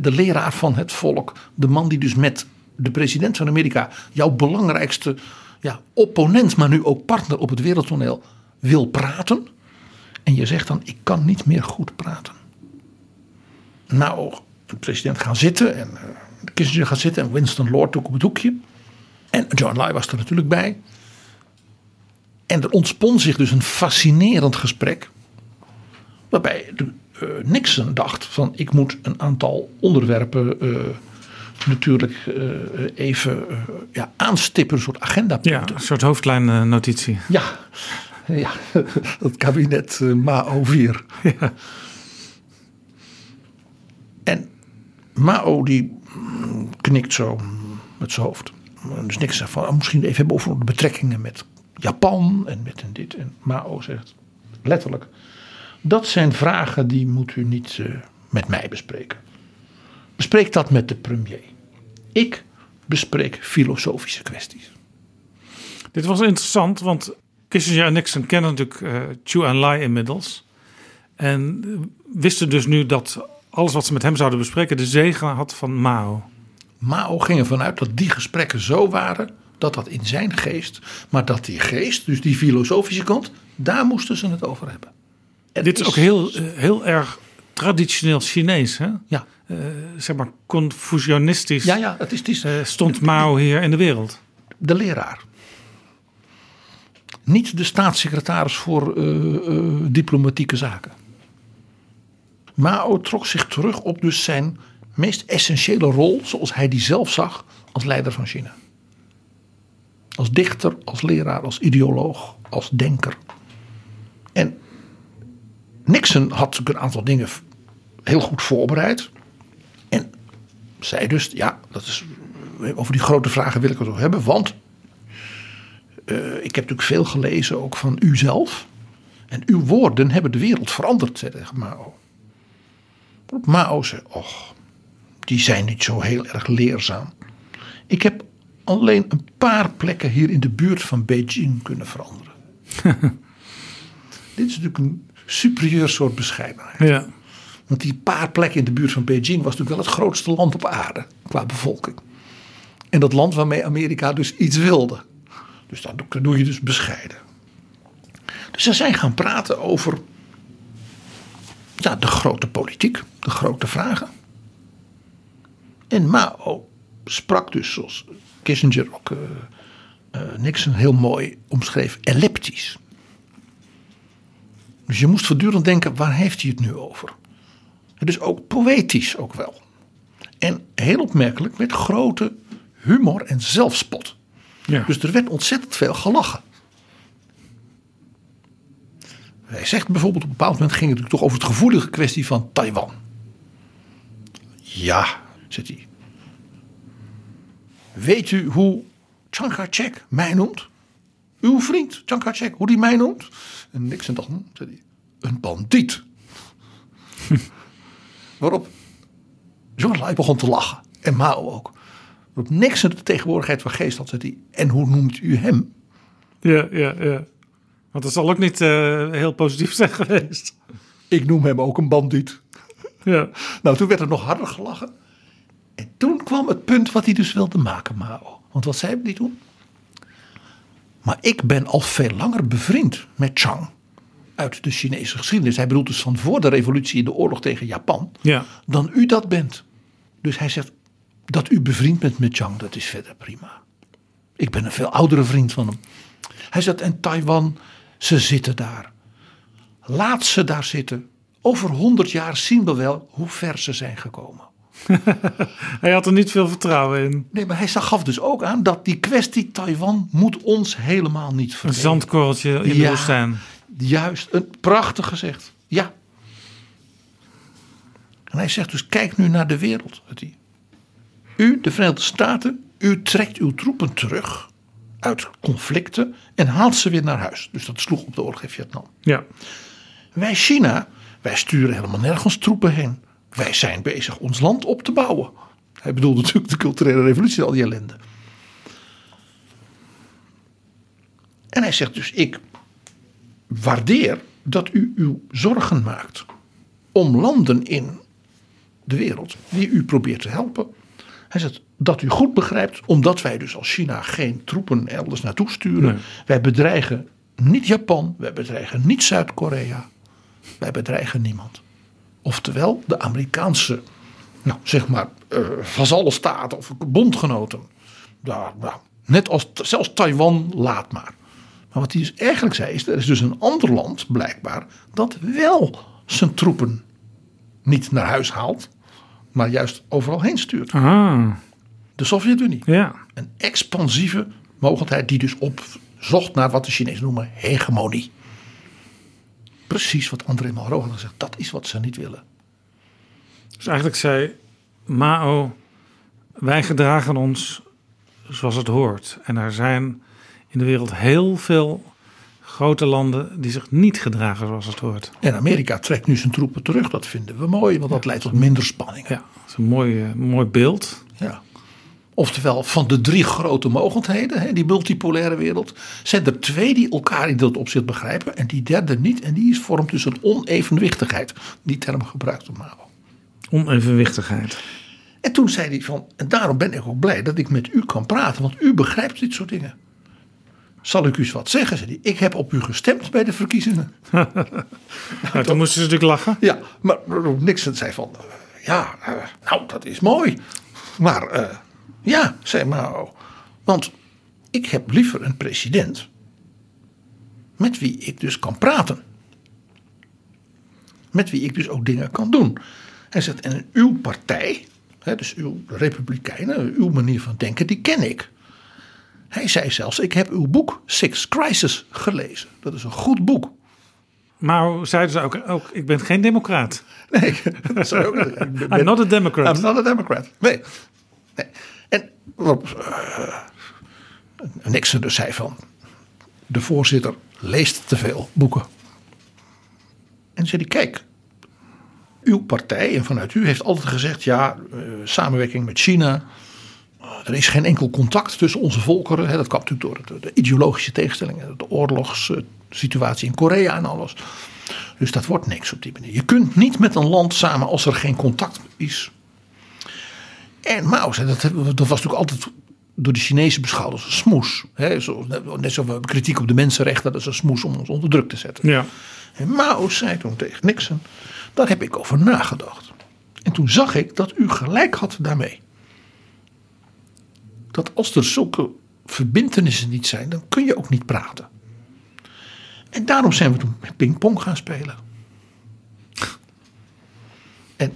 de leraar van het volk. De man die dus met de president van Amerika, jouw belangrijkste ja, opponent, maar nu ook partner op het wereldtoneel, wil praten. En je zegt dan, ik kan niet meer goed praten. Nou, de president gaat zitten en uh, Kissinger gaat zitten en Winston Lord ook op het hoekje. En John Lai was er natuurlijk bij. En er ontspon zich dus een fascinerend gesprek. Waarbij de, eh, Nixon dacht van ik moet een aantal onderwerpen eh, natuurlijk eh, even ja, aanstippen. Een soort agenda Ja, een soort hoofdlijnnotitie. Ja, ja, het kabinet Mao 4. Ja. En Mao die mm, knikt zo met zijn hoofd. Dus niks van oh, misschien even hebben over de betrekkingen met Japan en met en dit. En Mao zegt letterlijk: dat zijn vragen die moet u niet uh, met mij bespreken. Bespreek dat met de premier. Ik bespreek filosofische kwesties. Dit was interessant, want Kissinger en Nixon kennen natuurlijk uh, Chu Enlai inmiddels. En wisten dus nu dat alles wat ze met hem zouden bespreken de zegen had van Mao. Mao ging ervan uit dat die gesprekken zo waren dat dat in zijn geest, maar dat die geest, dus die filosofische kant, daar moesten ze het over hebben. En Dit is ook heel, eh, heel erg traditioneel Chinees, hè? Ja. Uh, zeg maar Confucianistisch. Ja, ja, het is, het is uh, stond Mao hier in de wereld. De leraar. Niet de staatssecretaris voor uh, diplomatieke zaken. Mao trok zich terug op dus zijn meest essentiële rol, zoals hij die zelf zag, als leider van China. Als dichter, als leraar, als ideoloog, als denker. En Nixon had een aantal dingen heel goed voorbereid. En zei dus, ja, dat is, over die grote vragen wil ik het ook hebben. Want uh, ik heb natuurlijk veel gelezen ook van u zelf. En uw woorden hebben de wereld veranderd, zei Mao. Mao zei, och, die zijn niet zo heel erg leerzaam. Ik heb alleen een paar plekken hier in de buurt van Beijing kunnen veranderen. Dit is natuurlijk een superieur soort bescheidenheid. Ja. Want die paar plekken in de buurt van Beijing was natuurlijk wel het grootste land op aarde qua bevolking. En dat land waarmee Amerika dus iets wilde. Dus dan doe je dus bescheiden. Dus ze zijn gaan praten over ja, de grote politiek, de grote vragen. En Mao sprak dus, zoals Kissinger ook uh, uh, Nixon heel mooi omschreef, elliptisch. Dus je moest voortdurend denken, waar heeft hij het nu over? Dus ook poëtisch ook wel. En heel opmerkelijk met grote humor en zelfspot. Ja. Dus er werd ontzettend veel gelachen. Hij zegt bijvoorbeeld op een bepaald moment ging het natuurlijk toch over het gevoelige kwestie van Taiwan. Ja, zegt hij. Weet u hoe Chiang Kai-shek mij noemt? Uw vriend Chiang Kai-shek, hoe die mij noemt? En Nixon dacht, hm, zei hij, een bandiet. Waarop John Lai begon te lachen. En Mao ook. Waarop Nixon de tegenwoordigheid van geest had, zei hij, en hoe noemt u hem? Ja, ja, ja. Want dat zal ook niet uh, heel positief zijn geweest. Ik noem hem ook een bandiet. Ja. Nou, toen werd er nog harder gelachen. En toen kwam het punt wat hij dus wilde maken, Mao. Want wat zei hij toen? Maar ik ben al veel langer bevriend met Chang. Uit de Chinese geschiedenis. Hij bedoelt dus van voor de revolutie in de oorlog tegen Japan. Ja. Dan u dat bent. Dus hij zegt dat u bevriend bent met Chang, dat is verder prima. Ik ben een veel oudere vriend van hem. Hij zegt en Taiwan, ze zitten daar. Laat ze daar zitten. Over honderd jaar zien we wel hoe ver ze zijn gekomen. hij had er niet veel vertrouwen in. Nee, maar hij gaf dus ook aan dat die kwestie Taiwan moet ons helemaal niet Een verdelen. zandkorreltje in de woestijn. Juist, een prachtig gezegd. Ja. En hij zegt dus, kijk nu naar de wereld. U, de Verenigde Staten, u trekt uw troepen terug uit conflicten en haalt ze weer naar huis. Dus dat sloeg op de oorlog in Vietnam. Ja. Wij China, wij sturen helemaal nergens troepen heen. Wij zijn bezig ons land op te bouwen. Hij bedoelde natuurlijk de culturele revolutie, al die ellende. En hij zegt dus, ik waardeer dat u uw zorgen maakt om landen in de wereld die u probeert te helpen. Hij zegt dat u goed begrijpt, omdat wij dus als China geen troepen elders naartoe sturen. Nee. Wij bedreigen niet Japan, wij bedreigen niet Zuid-Korea. Wij bedreigen niemand. Oftewel de Amerikaanse, nou zeg maar, eh vazallenstaten of bondgenoten. Daar, nou, net als zelfs Taiwan, laat maar. Maar wat hij dus eigenlijk zei is, er is dus een ander land blijkbaar dat wel zijn troepen niet naar huis haalt, maar juist overal heen stuurt. Ah, De Sovjet-Unie. ja. Een expansieve mogelijkheid die dus opzocht naar wat de Chinezen noemen hegemonie. Precies wat André Malraux gezegd, dat is wat ze niet willen. Dus eigenlijk zei Mao, wij gedragen ons zoals het hoort. En er zijn in de wereld heel veel grote landen die zich niet gedragen zoals het hoort. En Amerika trekt nu zijn troepen terug. Dat vinden we mooi, want dat leidt tot minder spanning. Ja, dat is een mooi, eh, mooi beeld. Ja. Oftewel, van de drie grote mogendheden, hè, die multipolaire wereld, zijn er twee die elkaar in dat opzicht begrijpen en die derde niet. En die is vormt dus een onevenwichtigheid. Die term gebruikt door Mao. Onevenwichtigheid. En toen zei hij van, en daarom ben ik ook blij dat ik met u kan praten, want u begrijpt dit soort dingen. Zal ik u eens wat zeggen? Zei hij. Ik heb op u gestemd bij de verkiezingen. Nou, toen moesten ze natuurlijk lachen. Ja, maar Nixon zei van, ja, eh, nou dat is mooi. Maar eh, ja, zei Mao, want ik heb liever een president met wie ik dus kan praten. Met wie ik dus ook dingen kan doen. Hij zegt, en uw partij, hè, dus uw republikeinen, uw manier van denken, die ken ik. Hij zei zelfs, ik heb uw boek Six Crisis gelezen. Dat is een goed boek. Maar zeiden ze ook, ook ik ben geen democraat. Nee, dat zou ook ik ben- I'm not a democrat. I'm not a democrat. Nee. nee. En waarop eh, Nixon dus zei van, de voorzitter leest te veel boeken. En zei hij, kijk, uw partij en vanuit u heeft altijd gezegd, ja, eh, samenwerking met China. eh, Er is geen enkel contact tussen onze volkeren. Dat kwam natuurlijk door de, de ideologische tegenstellingen, de oorlogssituatie in Korea en alles. Dus dat wordt niks op die manier. Je kunt niet met een land samen als er geen contact is. En Mao dat, was natuurlijk altijd door de Chinezen beschouwd als een smoes. Hè, zo, net zoals we kritiek op de mensenrechten, dat is een smoes om ons onder druk te zetten. Ja. En Mao zei toen tegen Nixon, daar heb ik over nagedacht. En toen zag ik dat u gelijk had daarmee. Dat als er zulke verbintenissen niet zijn, dan kun je ook niet praten. En daarom zijn we toen pingpong gaan spelen. En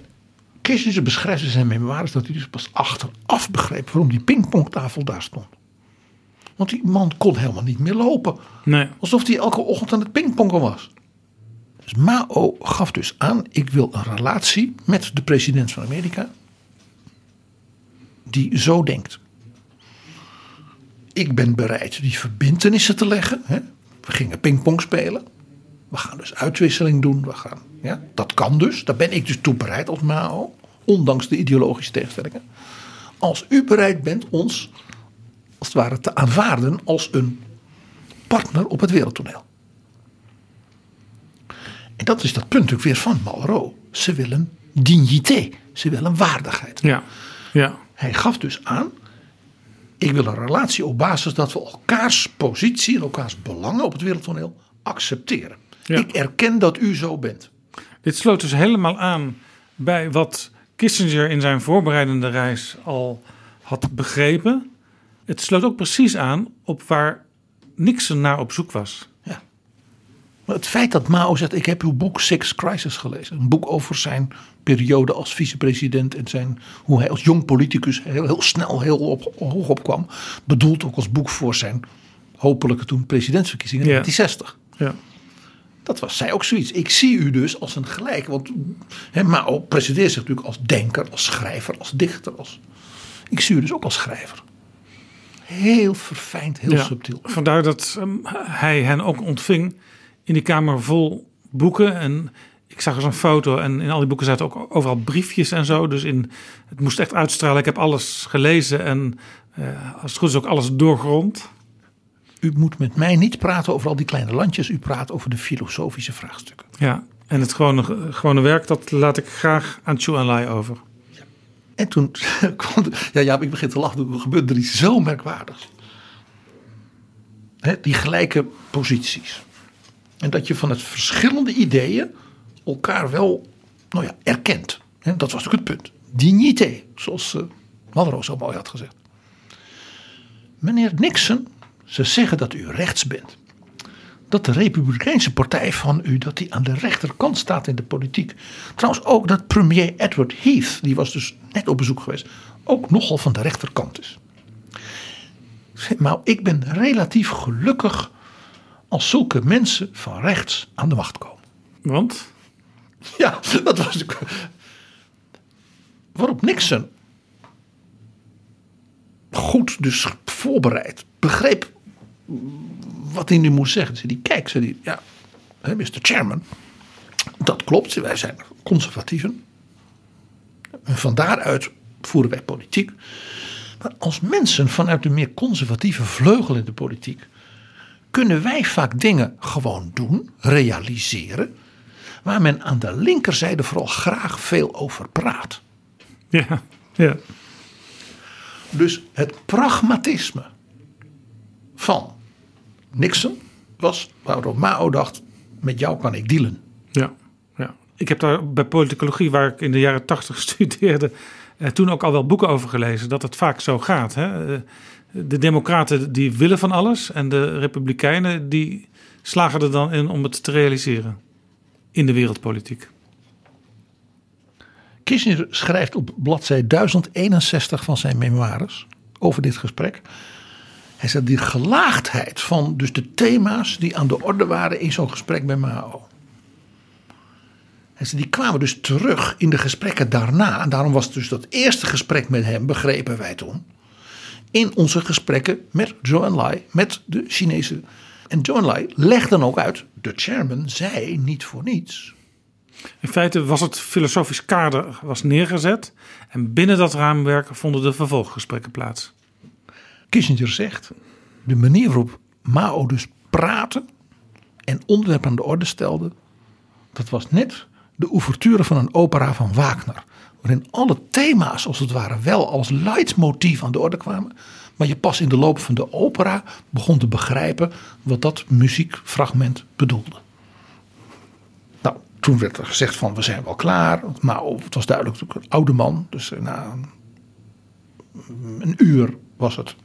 Kissinger beschrijft in zijn memoires dat hij dus pas achteraf begreep waarom die pingpongtafel daar stond. Want die man kon helemaal niet meer lopen. Nee. Alsof hij elke ochtend aan het pingpongen was. Dus Mao gaf dus aan, ik wil een relatie met de president van Amerika. Die zo denkt. Ik ben bereid die verbintenissen te leggen. Hè? We gingen pingpong spelen. We gaan dus uitwisseling doen. We gaan, ja? Dat kan dus. Daar ben ik dus toe bereid als Mao. Ondanks de ideologische tegenstellingen. Als u bereid bent ons als het ware te aanvaarden als een partner op het wereldtoneel. En dat is dat punt natuurlijk weer van Malraux. Ze willen dignité. Ze willen waardigheid. Ja. Ja. Hij gaf dus aan. Ik wil een relatie op basis dat we elkaars positie en elkaars belangen op het wereldtoneel accepteren. Ik erken dat u zo bent. Dit sloot dus helemaal aan bij wat Kissinger in zijn voorbereidende reis al had begrepen. Het sloot ook precies aan op waar Nixon naar op zoek was. Maar het feit dat Mao zegt: Ik heb uw boek Six Crisis gelezen. Een boek over zijn periode als vicepresident. En zijn, hoe hij als jong politicus heel, heel snel heel op, hoog opkwam. Bedoeld ook als boek voor zijn hopelijke toen presidentsverkiezingen in Ja. 1960. Ja. Dat was zij ook zoiets. Ik zie u dus als een gelijk. Want hè, Mao presenteert zich natuurlijk als denker, als schrijver, als dichter. Als... Ik zie u dus ook als schrijver. Heel verfijnd, heel Ja, subtiel. Vandaar dat ehm, hij hen ook ontving in die kamer vol boeken. En ik zag er zo'n foto en in al die boeken zaten ook overal briefjes en zo. Dus in, het moest echt uitstralen. Ik heb alles gelezen en eh, als het goed is ook alles doorgrond. U moet met mij niet praten over al die kleine landjes. U praat over de filosofische vraagstukken. Ja, en het gewone, gewone werk, dat laat ik graag aan Chu Enlai over. En toen kwam. Ja, ja, ik begin te lachen. Er gebeurde er iets zo merkwaardigs. Die gelijke posities. En dat je van het verschillende ideeën elkaar wel nou ja, erkent. Dat was natuurlijk het punt. Dignité, zoals uh, Malraux zo mooi had gezegd. Meneer Nixon, ze zeggen dat u rechts bent. Dat de Republikeinse partij van u, dat die aan de rechterkant staat in de politiek. Trouwens ook dat premier Edward Heath, die was dus net op bezoek geweest, ook nogal van de rechterkant is. Maar ik ben relatief gelukkig als zulke mensen van rechts aan de macht komen. Want? Ja, dat was natuurlijk. Waarop Nixon goed dus voorbereid begreep wat hij nu moest zeggen. Zei die kijk, zei hij, ja, hè, Mr. Chairman, dat klopt. Wij zijn conservatieven. En van daaruit voeren wij politiek. Maar als mensen vanuit de meer conservatieve vleugel in de politiek kunnen wij vaak dingen gewoon doen, realiseren, waar men aan de linkerzijde vooral graag veel over praat. Ja, ja. Dus het pragmatisme van Nixon was waarop Mao dacht: met jou kan ik dealen. Ja, ja. Ik heb daar bij politicologie, waar ik in de jaren tachtig studeerde, eh, toen ook al wel boeken over gelezen, dat het vaak zo gaat. Hè? Eh, De democraten die willen van alles en de republikeinen die slagen er dan in om het te realiseren in de wereldpolitiek. Kissinger schrijft op bladzijde 1061 van zijn memoires over dit gesprek. Hij zegt die gelaagdheid van dus de thema's die aan de orde waren in zo'n gesprek met Mao. Hij zegt, die kwamen dus terug in de gesprekken daarna. En daarom was dus dat eerste gesprek met hem, begrepen wij toen. In onze gesprekken met Zhou Enlai, met de Chinese. En Zhou Enlai legde dan ook uit, de chairman zei niet voor niets. In feite was het filosofisch kader was neergezet en binnen dat raamwerk vonden de vervolggesprekken plaats. Kissinger zegt, de manier waarop Mao dus praatte en onderwerp aan de orde stelde, dat was net de ouverture van een opera van Wagner. Waarin alle thema's als het ware wel als leidmotief aan de orde kwamen. Maar je pas in de loop van de opera begon te begrijpen wat dat muziekfragment bedoelde. Nou, toen werd er gezegd van we zijn wel klaar. Maar het was duidelijk een oude man. Dus na een, een uur was het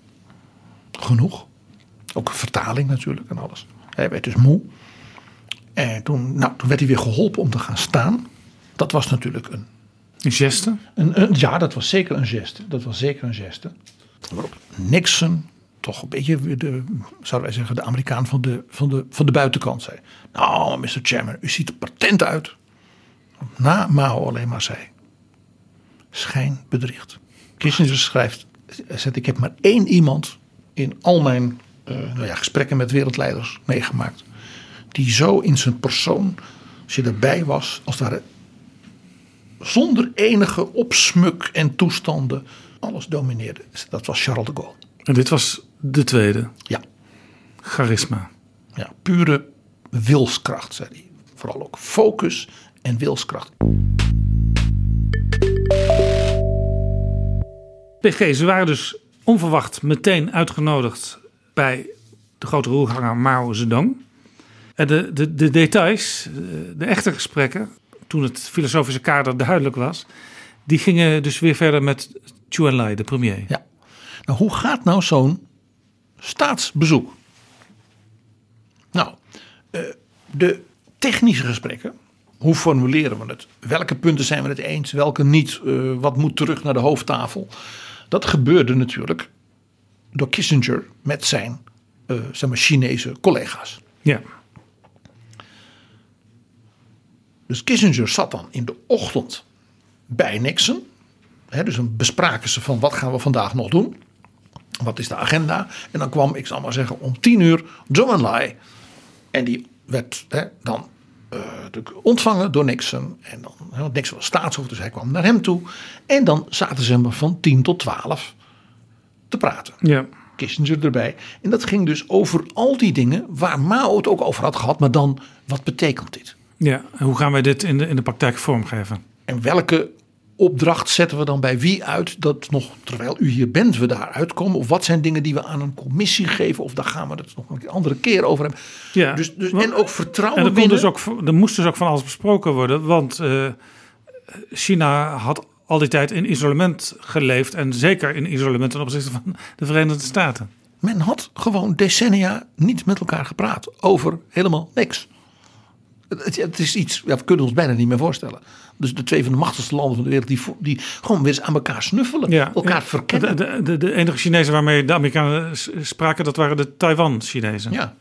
genoeg. Ook vertaling natuurlijk en alles. Hij werd dus moe. En toen, nou, toen werd hij weer geholpen om te gaan staan. Dat was natuurlijk een... Een geste? Een, een, ja, dat was zeker een geste. Dat was zeker een geste. Waarop Nixon, toch een beetje, de, zouden wij zeggen, de Amerikaan van de, van de, van de buitenkant zei. Nou, Mr. Chairman, u ziet er patent uit. Na Mao alleen maar zei. Schijn bedriegt. Kissinger schrijft, hij zegt, ik heb maar één iemand in al mijn uh, nou ja, gesprekken met wereldleiders meegemaakt. Die zo in zijn persoon, als je erbij was, als ware zonder enige opsmuk en toestanden alles domineerde. Dat was Charles de Gaulle. En dit was de tweede? Ja. Charisma. Ja, pure wilskracht, zei hij. Vooral ook focus en wilskracht. PG, ze waren dus onverwacht meteen uitgenodigd bij de grote roerganger Mao Zedong. En de, de, de details, de echte gesprekken, toen het filosofische kader duidelijk was, die gingen dus weer verder met Chu Enlai, de premier. Ja. Nou, hoe gaat nou zo'n staatsbezoek? Nou, de technische gesprekken, hoe formuleren we het? Welke punten zijn we het eens, welke niet? wat moet terug naar de hoofdtafel? Dat gebeurde natuurlijk door Kissinger met zijn uh, zeg maar Chinese collega's. Ja. Dus Kissinger zat dan in de ochtend bij Nixon. He, dus dan bespraken ze van wat gaan we vandaag nog doen. Wat is de agenda? En dan kwam, ik zal maar zeggen, om tien uur Zhou Enlai. En die werd he, dan ontvangen door Nixon. En dan, he, Nixon was staatshoofd, dus hij kwam naar hem toe. En dan zaten ze maar van tien tot twaalf te praten. Ja. Kissinger erbij. En dat ging dus over al die dingen waar Mao het ook over had gehad. Maar dan, wat betekent dit? Ja, en hoe gaan wij dit in de, in de praktijk vormgeven? En welke opdracht zetten we dan bij wie uit dat nog, terwijl u hier bent, we daar uitkomen? Of wat zijn dingen die we aan een commissie geven? Of daar gaan we het nog een andere keer over hebben. Ja, dus, dus, en ook vertrouwen en er, kon dus ook, er moest dus ook van alles besproken worden. Want uh, China had al die tijd in isolement geleefd. En zeker in isolement ten opzichte van de Verenigde Staten. Men had gewoon decennia niet met elkaar gepraat over helemaal niks. Het, het is iets, ja, we kunnen ons bijna niet meer voorstellen. Dus de twee van de machtigste landen van de wereld die, die gewoon weer eens aan elkaar snuffelen. Ja, elkaar verkennen. De, de, de, enige Chinezen waarmee de Amerikanen spraken, dat waren de Taiwan-Chinezen. Ja,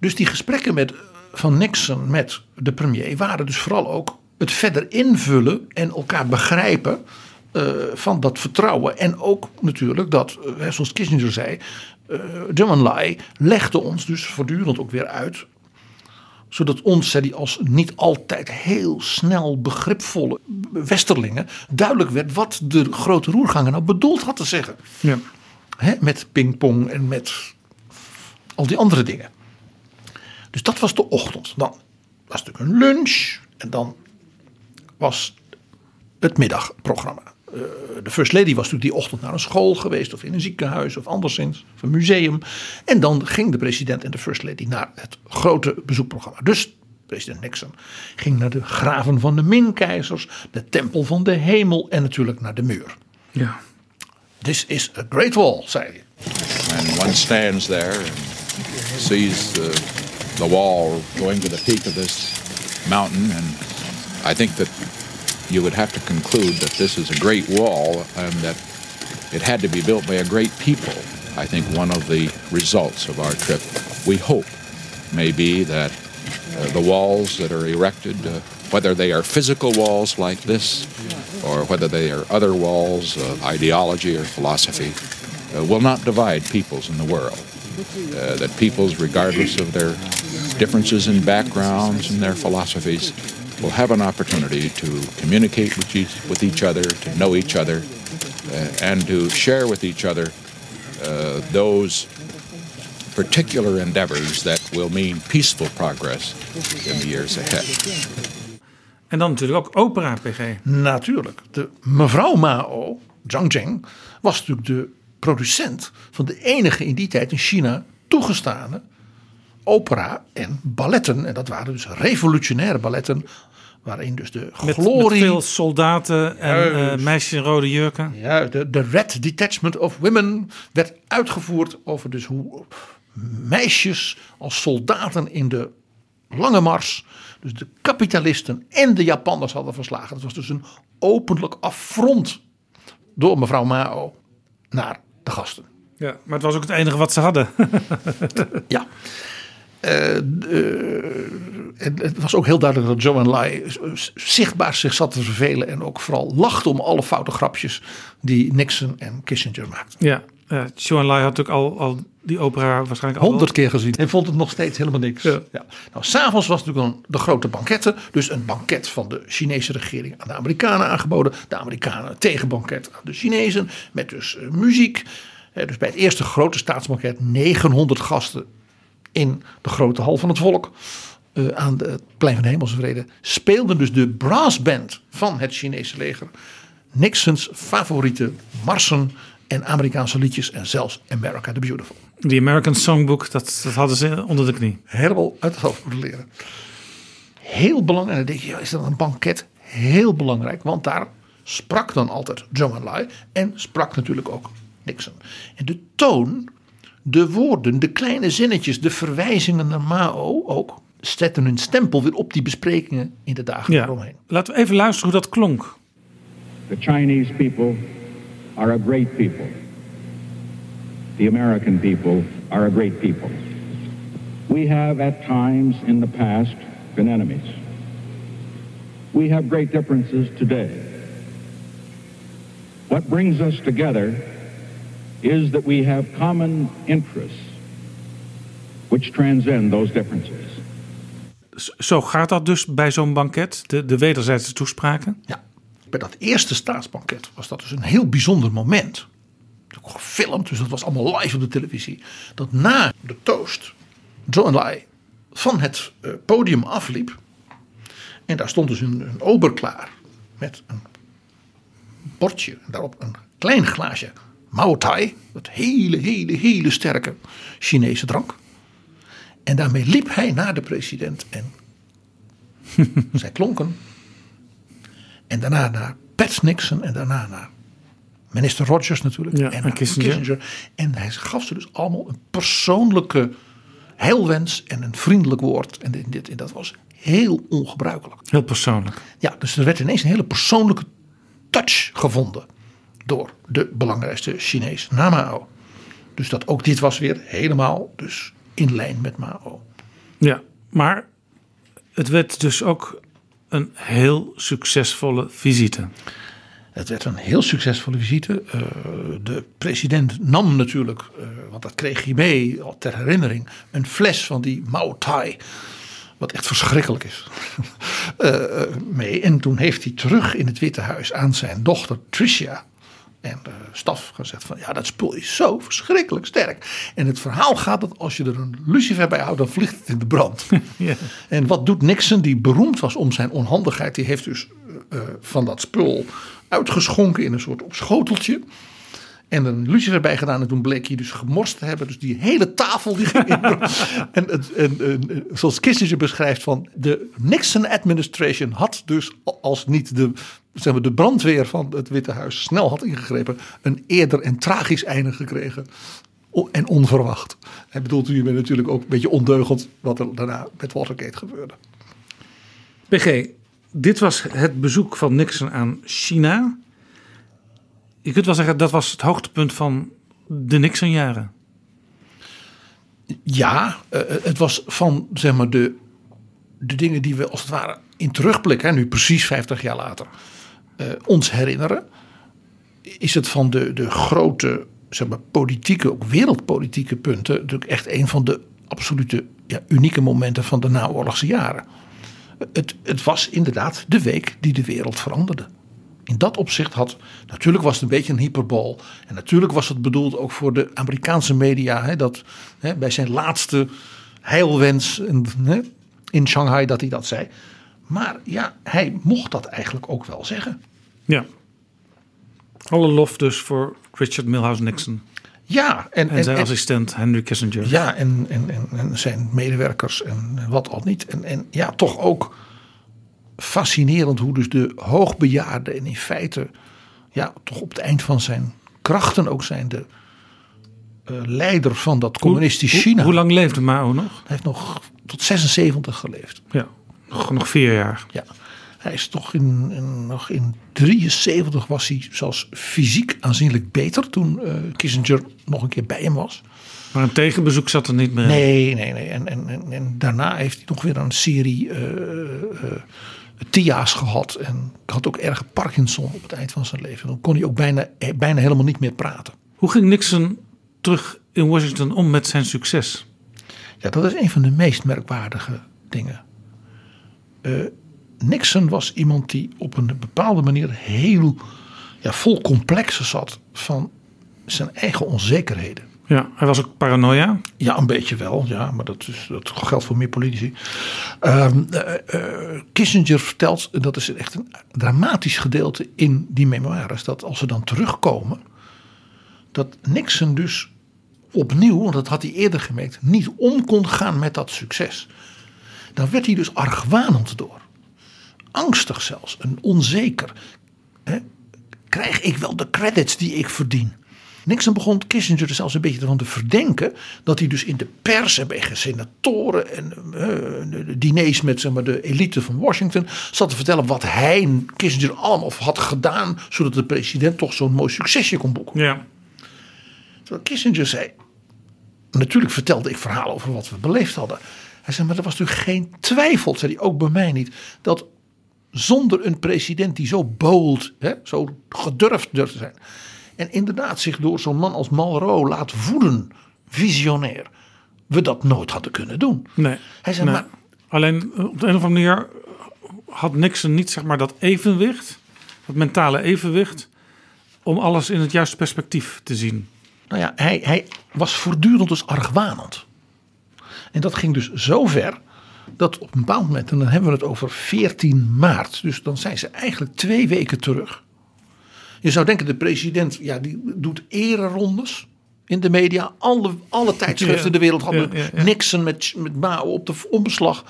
dus die gesprekken met, van Nixon met de premier waren dus vooral ook het verder invullen en elkaar begrijpen eh, van dat vertrouwen. En ook natuurlijk dat, eh, zoals Kissinger zei, uh, John Lai legde ons dus voortdurend ook weer uit. Zodat ons, zei hij, als niet altijd heel snel begripvolle westerlingen duidelijk werd wat de grote roerganger nou bedoeld had te zeggen. Ja. Met pingpong en met al die andere dingen. Dus dat was de ochtend. Dan was natuurlijk een lunch en dan was het middagprogramma. Uh, de First Lady was natuurlijk die ochtend naar een school geweest, of in een ziekenhuis, of anderszins, of een museum. En dan ging de president en de First Lady naar het grote bezoekprogramma. Dus president Nixon ging naar de graven van de Minkeizers, de tempel van de hemel en natuurlijk naar de muur. Ja. This is a great wall, zei hij. And one stands there and sees the, the wall going to the peak of this mountain. And I think that you would have to conclude that this is a great wall and that it had to be built by a great people. I think one of the results of our trip, we hope, may be that uh, the walls that are erected, uh, whether they are physical walls like this or whether they are other walls of ideology or philosophy, uh, will not divide peoples in the world. Uh, that peoples, regardless of their differences in backgrounds and their philosophies, will have an opportunity to communicate with each, with each other, to know each other, uh, and to share with each other uh, those particular endeavors that will mean peaceful progress in the years ahead. En dan natuurlijk ook opera, PG. Natuurlijk. De mevrouw Mao, Zhang Zheng, was natuurlijk de producent van de enige in die tijd in China toegestane opera en balletten. En dat waren dus revolutionaire balletten. Waarin dus de Met, glorie... met veel soldaten en uh, meisjes in rode jurken. Ja, de, de Red Detachment of Women werd uitgevoerd over dus hoe meisjes als soldaten in de lange mars dus de kapitalisten en de Japanners hadden verslagen. Dat was dus een openlijk affront door mevrouw Mao naar de gasten. Ja, maar het was ook het enige wat ze hadden. ja. Uh, uh, het was ook heel duidelijk dat Joe en Lai zichtbaar zich zat te vervelen. En ook vooral lachte om alle foute grapjes die Nixon en Kissinger maakten. Ja, uh, Joe en Lai had natuurlijk al, al die opera waarschijnlijk honderd keer gezien. En vond het nog steeds helemaal niks. Ja. Ja. Nou, s'avonds was natuurlijk dan de grote banketten. Dus een banket van de Chinese regering aan de Amerikanen aangeboden. De Amerikanen tegenbanket aan de Chinezen. Met dus uh, muziek. Uh, dus bij het eerste grote staatsbanket 900 gasten in de grote hal van het volk. Uh, aan het plein van de Hemelse Vrede. Speelden dus de brassband van het Chinese leger. Nixons favoriete marsen en Amerikaanse liedjes en zelfs America the Beautiful. Die American Songbook, dat, dat hadden ze onder de knie. Helemaal uit het hoofd moeten leren. Heel belangrijk. En dan denk je, is dat een banket? Heel belangrijk, want daar sprak dan altijd Zhou Enlai en sprak natuurlijk ook Nixon. En de toon, de woorden, de kleine zinnetjes, de verwijzingen naar Mao ook zetten hun stempel weer op die besprekingen in de dagen ja. eromheen. Laten we even luisteren hoe dat klonk. The Chinese people are a great people. The American people are a great people. We have at times in the past been enemies. We have great differences today. What brings us together is that we have common interests which transcend those differences. Zo gaat dat dus bij zo'n banket, de, de wederzijdse toespraken? Ja, bij dat eerste staatsbanket was dat dus een heel bijzonder moment. Ook gefilmd, dus dat was allemaal live op de televisie. Dat na de toast John en Lai van het uh, podium afliep. En daar stond dus een, een ober klaar met een bordje. En daarop een klein glaasje Mao Tai. Dat hele, hele, hele sterke Chinese drank. En daarmee liep hij naar de president en zij klonken. En daarna naar Pat Nixon en daarna naar minister Rogers natuurlijk. Ja, en, en Kissinger. Kissinger. En hij gaf ze dus allemaal een persoonlijke heilwens en een vriendelijk woord. En, dit, en dat was heel ongebruikelijk. Heel persoonlijk. Ja, dus er werd ineens een hele persoonlijke touch gevonden. Door de belangrijkste Chinees na Mao. Dus dat ook dit was weer helemaal dus in lijn met Mao. Ja, maar het werd dus ook een heel succesvolle visite. Het werd een heel succesvolle visite. Uh, de president nam natuurlijk, uh, want dat kreeg hij mee ter herinnering, een fles van die Mao Tai. Wat echt verschrikkelijk is. uh, mee. En toen heeft hij terug in het Witte Huis aan zijn dochter Tricia en de staf gezegd van ja, dat spul is zo verschrikkelijk sterk. En het verhaal gaat dat als je er een lucifer bij houdt, dan vliegt het in de brand. Ja. En wat doet Nixon, die beroemd was om zijn onhandigheid, die heeft dus uh, van dat spul uitgeschonken in een soort op schoteltje. En een lucifer bij gedaan. En toen bleek hij dus gemorst te hebben. Dus die hele tafel die ging in. en, en, en, zoals Kissinger beschrijft van de Nixon administration had dus als niet de, zeg maar, de brandweer van het Witte Huis snel had ingegrepen. Een eerder en tragisch einde gekregen. En onverwacht. Hij bedoelt hiermee natuurlijk ook een beetje ondeugend wat er daarna met Watergate gebeurde. PG, dit was het bezoek van Nixon aan China je kunt wel zeggen dat was het hoogtepunt van de Nixon-jaren. Ja, uh, het was van zeg maar de, de dingen die we als het ware in terugblik, hè, nu precies 50 jaar later, ons herinneren. Is het van de, de grote zeg maar, politieke, ook wereldpolitieke punten, natuurlijk echt een van de absolute ja, unieke momenten van de naoorlogse jaren. Het, het was inderdaad de week die de wereld veranderde in dat opzicht had. Natuurlijk was het een beetje een hyperbol. En natuurlijk was het bedoeld ook voor de Amerikaanse media. Hè, dat hè, bij zijn laatste heilwens hè, in Shanghai dat hij dat zei. Maar ja, hij mocht dat eigenlijk ook wel zeggen. Ja. Alle lof dus voor Richard Milhouse Nixon. Ja, en, en zijn assistent Henry Kissinger. Ja, en, en, en, zijn medewerkers en wat al niet. En, en ja, toch ook fascinerend hoe dus de hoogbejaarde en in feite ja, toch op het eind van zijn krachten ook zijn de uh, leider van dat communistisch China. Hoe, lang leefde Mao nog? Hij heeft nog tot 76 geleefd. Ja, nog, nog vier jaar. Ja. Hij is toch in, in, nog in 73 was hij zelfs fysiek aanzienlijk beter toen uh, Kissinger nog een keer bij hem was. Maar een tegenbezoek zat er niet meer Nee, nee, nee. En, en, en, en daarna heeft hij nog weer een serie uh, TIA's gehad. En had ook erg Parkinson op het eind van zijn leven. Dan kon hij ook bijna, bijna helemaal niet meer praten. Hoe ging Nixon terug in Washington om met zijn succes? Ja, dat is een van de meest merkwaardige dingen. Uh, Nixon was iemand die op een bepaalde manier heel ja, vol complexen zat van zijn eigen onzekerheden. Ja, hij was ook paranoia. Ja, een beetje wel. Ja, maar dat, is, dat geldt voor meer politici. Um, uh, Kissinger vertelt, dat is echt een dramatisch gedeelte in die memoires, dat als ze dan terugkomen, dat Nixon dus opnieuw, want dat had hij eerder gemerkt, niet om kon gaan met dat succes. Dan werd hij dus argwanend door. Angstig zelfs, en onzeker. Hè? Krijg ik wel de credits die ik verdien? Nixon begon Kissinger er zelfs een beetje van te verdenken dat hij dus in de pers en bij senatoren en uh, diners met zeg maar, de elite van Washington zat te vertellen wat hij, Kissinger, allemaal had gedaan zodat de president toch zo'n mooi succesje kon boeken. Ja. Terwijl Kissinger zei, natuurlijk vertelde ik verhalen over wat we beleefd hadden. Hij zei, maar er was natuurlijk geen twijfel, zei hij ook bij mij niet, dat zonder een president die zo bold, hè, zo gedurfd durfde zijn, en inderdaad zich door zo'n man als Malraux laat voeden, visionair, we dat nooit hadden kunnen doen. Nee. Hij zei, maar, Alleen op de een of andere manier had Nixon niet zeg maar dat evenwicht, dat mentale evenwicht, om alles in het juiste perspectief te zien. Nou ja, hij, hij was voortdurend dus argwanend. En dat ging dus zo ver dat op een bepaald moment, en dan hebben we het over 14 maart, dus dan zijn ze eigenlijk twee weken terug. Je zou denken, de president ja, die doet ererondes in de media. Alle, alle tijdschriften in de wereld hadden Nixon met, met Mao op de omslag.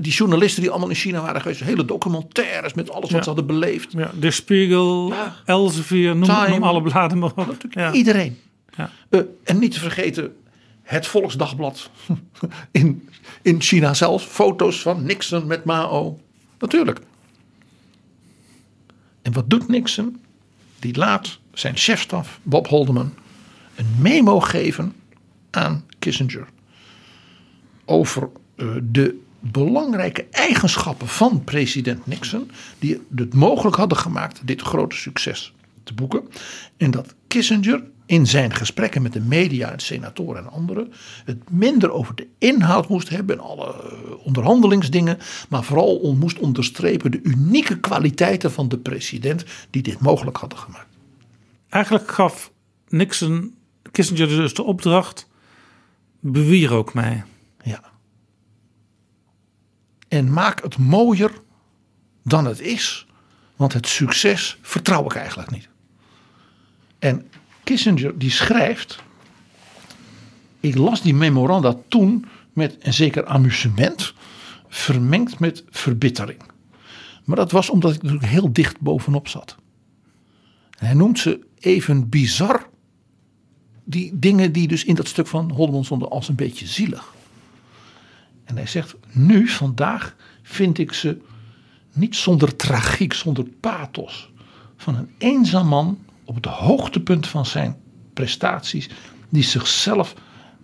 die journalisten die allemaal in China waren geweest. Hele documentaires met alles wat ze hadden beleefd. Ja, de Spiegel, Elsevier, noem, noem, alle bladen maar op. Iedereen. Uh, en niet te vergeten het Volksdagblad in, in China zelf. Foto's van Nixon met Mao. Natuurlijk. En wat doet Nixon? Die laat zijn chefstaf, Bob Holdeman, een memo geven aan Kissinger over uh, de belangrijke eigenschappen van president Nixon die het mogelijk hadden gemaakt dit grote succes te boeken. En dat Kissinger in zijn gesprekken met de media en senatoren en anderen het minder over de inhoud moest hebben en alle eh, onderhandelingsdingen, maar vooral moest onderstrepen de unieke kwaliteiten van de president die dit mogelijk hadden gemaakt. Eigenlijk gaf Nixon Kissinger dus de opdracht: bewierook mij. Ja. En maak het mooier dan het is, want het succes vertrouw ik eigenlijk niet. En Kissinger die schrijft. Ik las die memoranda toen met een zeker amusement, vermengd met verbittering. Maar dat was omdat ik natuurlijk heel dicht bovenop zat. hij noemt ze even bizar. Die dingen die dus in dat stuk van Holman stonden als een beetje zielig. En hij zegt, nu, vandaag, vind ik ze niet zonder tragiek, zonder pathos. Van een eenzaam man op het hoogtepunt van zijn prestaties, die zichzelf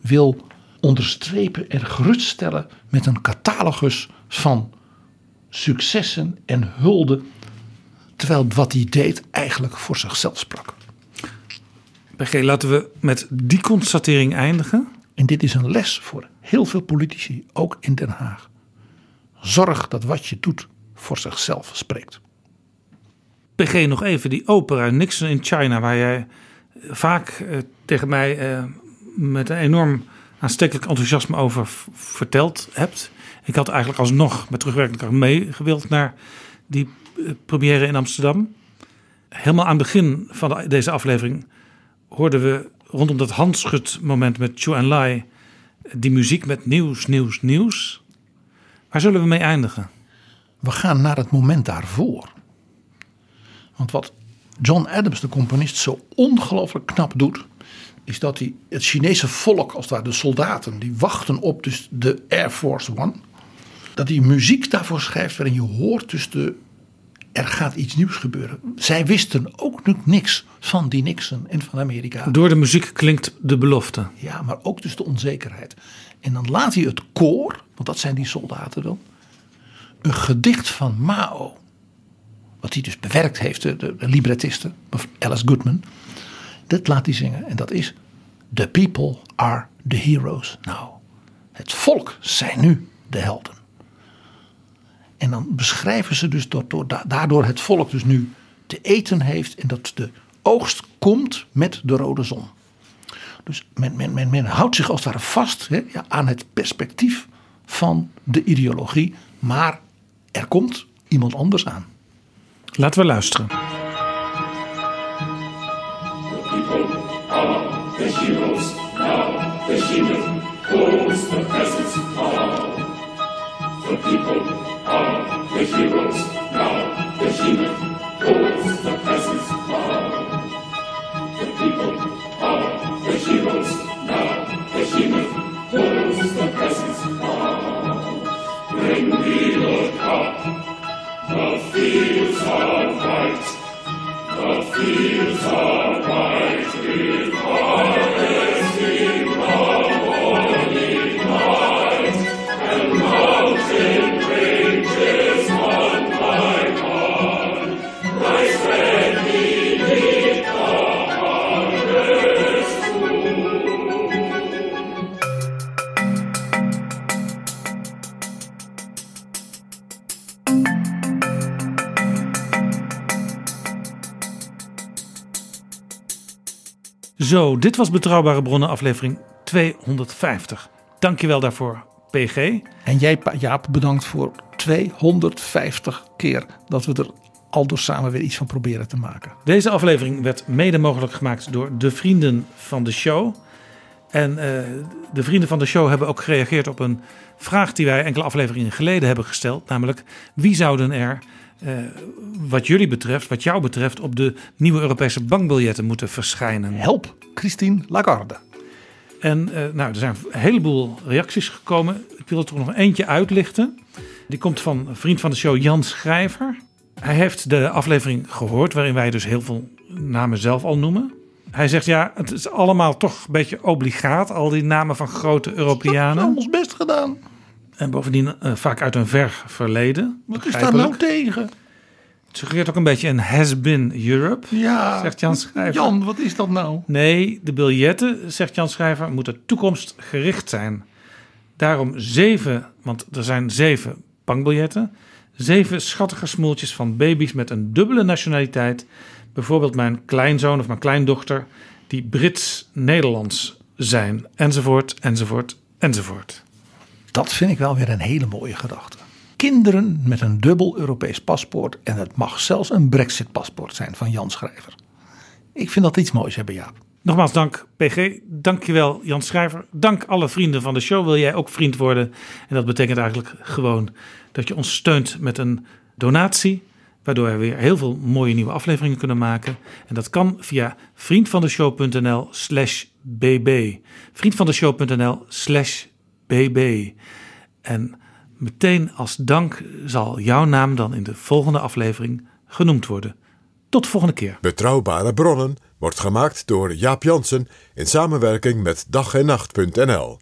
wil onderstrepen en geruststellen met een catalogus van successen en hulde, terwijl wat hij deed eigenlijk voor zichzelf sprak. PG, laten we met die constatering eindigen. En dit is een les voor heel veel politici, ook in Den Haag. Zorg dat wat je doet voor zichzelf spreekt. PG, nog even die opera Nixon in China, waar jij vaak eh, tegen mij eh, met een enorm aanstekelijk enthousiasme over verteld hebt. Ik had eigenlijk alsnog met terugwerkende kracht meegewild naar die uh, première in Amsterdam. Helemaal aan het begin van deze aflevering hoorden we rondom dat handschudmoment met Chu en Lai die muziek met nieuws, nieuws, nieuws. Waar zullen we mee eindigen? We gaan naar het moment daarvoor. Want wat John Adams, de componist, zo ongelooflijk knap doet, is dat hij het Chinese volk, als daar de soldaten, die wachten op dus de Air Force One, dat hij muziek daarvoor schrijft waarin je hoort dus de er gaat iets nieuws gebeuren. Zij wisten ook nog niks van die Nixon en van Amerika. Door de muziek klinkt de belofte. Ja, maar ook dus de onzekerheid. En dan laat hij het koor, want dat zijn die soldaten dan, een gedicht van Mao wat hij dus bewerkt heeft, de, de, librettiste, Alice Goodman. Dat laat hij zingen en dat is The people are the heroes now. Het volk zijn nu de helden. En dan beschrijven ze dus door, daardoor het volk dus nu te eten heeft en dat de oogst komt met de rode zon. Dus men, men, men, men houdt zich als het ware vast hè, ja, aan het perspectief van de ideologie, maar er komt iemand anders aan. Laten we luisteren. The people are the heroes now. The human holds the presence of. The people heroes now. The human holds the presence of. The people are the heroes now. The human the fields dit was Betrouwbare Bronnen aflevering 250. Dankjewel daarvoor, PG. En jij, Jaap, bedankt voor 250 keer dat we er al door samen weer iets van proberen te maken. Deze aflevering werd mede mogelijk gemaakt door de vrienden van de show. En uh, de vrienden van de show hebben ook gereageerd op een vraag die wij enkele afleveringen geleden hebben gesteld. Namelijk, wie zouden er, uh, wat jullie betreft, wat jou betreft, op de nieuwe Europese bankbiljetten moeten verschijnen? Help, Christine Lagarde. En uh, nou, er zijn een heleboel reacties gekomen. Ik wil er toch nog eentje uitlichten. Die komt van een vriend van de show, Jan Schrijver. Hij heeft de aflevering gehoord, waarin wij dus heel veel namen zelf al noemen. Hij zegt ja, het is allemaal toch een beetje obligaat, al die namen van grote Europeanen. We hebben ons best gedaan. En bovendien eh, vaak uit een ver verleden. Wat is daar nou tegen? Het suggereert ook een beetje een has-been Europe, Ja, zegt Jan Schrijver. Jan, wat is dat nou? Nee, de biljetten, zegt Jan Schrijver, moeten toekomstgericht zijn. Daarom zeven, want er zijn zeven bankbiljetten. Zeven schattige smoeltjes van baby's met een dubbele nationaliteit. Bijvoorbeeld mijn kleinzoon of mijn kleindochter, die Brits-Nederlands zijn. Enzovoort, enzovoort, enzovoort. Dat vind ik wel weer een hele mooie gedachte. Kinderen met een dubbel Europees paspoort en het mag zelfs een Brexit-paspoort zijn van Jan Schrijver. Ik vind dat iets moois hebben, Jaap. Nogmaals dank PG, dankjewel Jan Schrijver. Dank alle vrienden van de show. Wil jij ook vriend worden? En dat betekent eigenlijk gewoon dat je ons steunt met een donatie. Waardoor we weer heel veel mooie nieuwe afleveringen kunnen maken. En dat kan via vriendvandeshow.nl slash bb. Vriendvandeshow.nl slash bb. En meteen als dank zal jouw naam dan in de volgende aflevering genoemd worden. Tot de volgende keer. Betrouwbare bronnen wordt gemaakt door Jaap Jansen in samenwerking met dag en nacht.nl.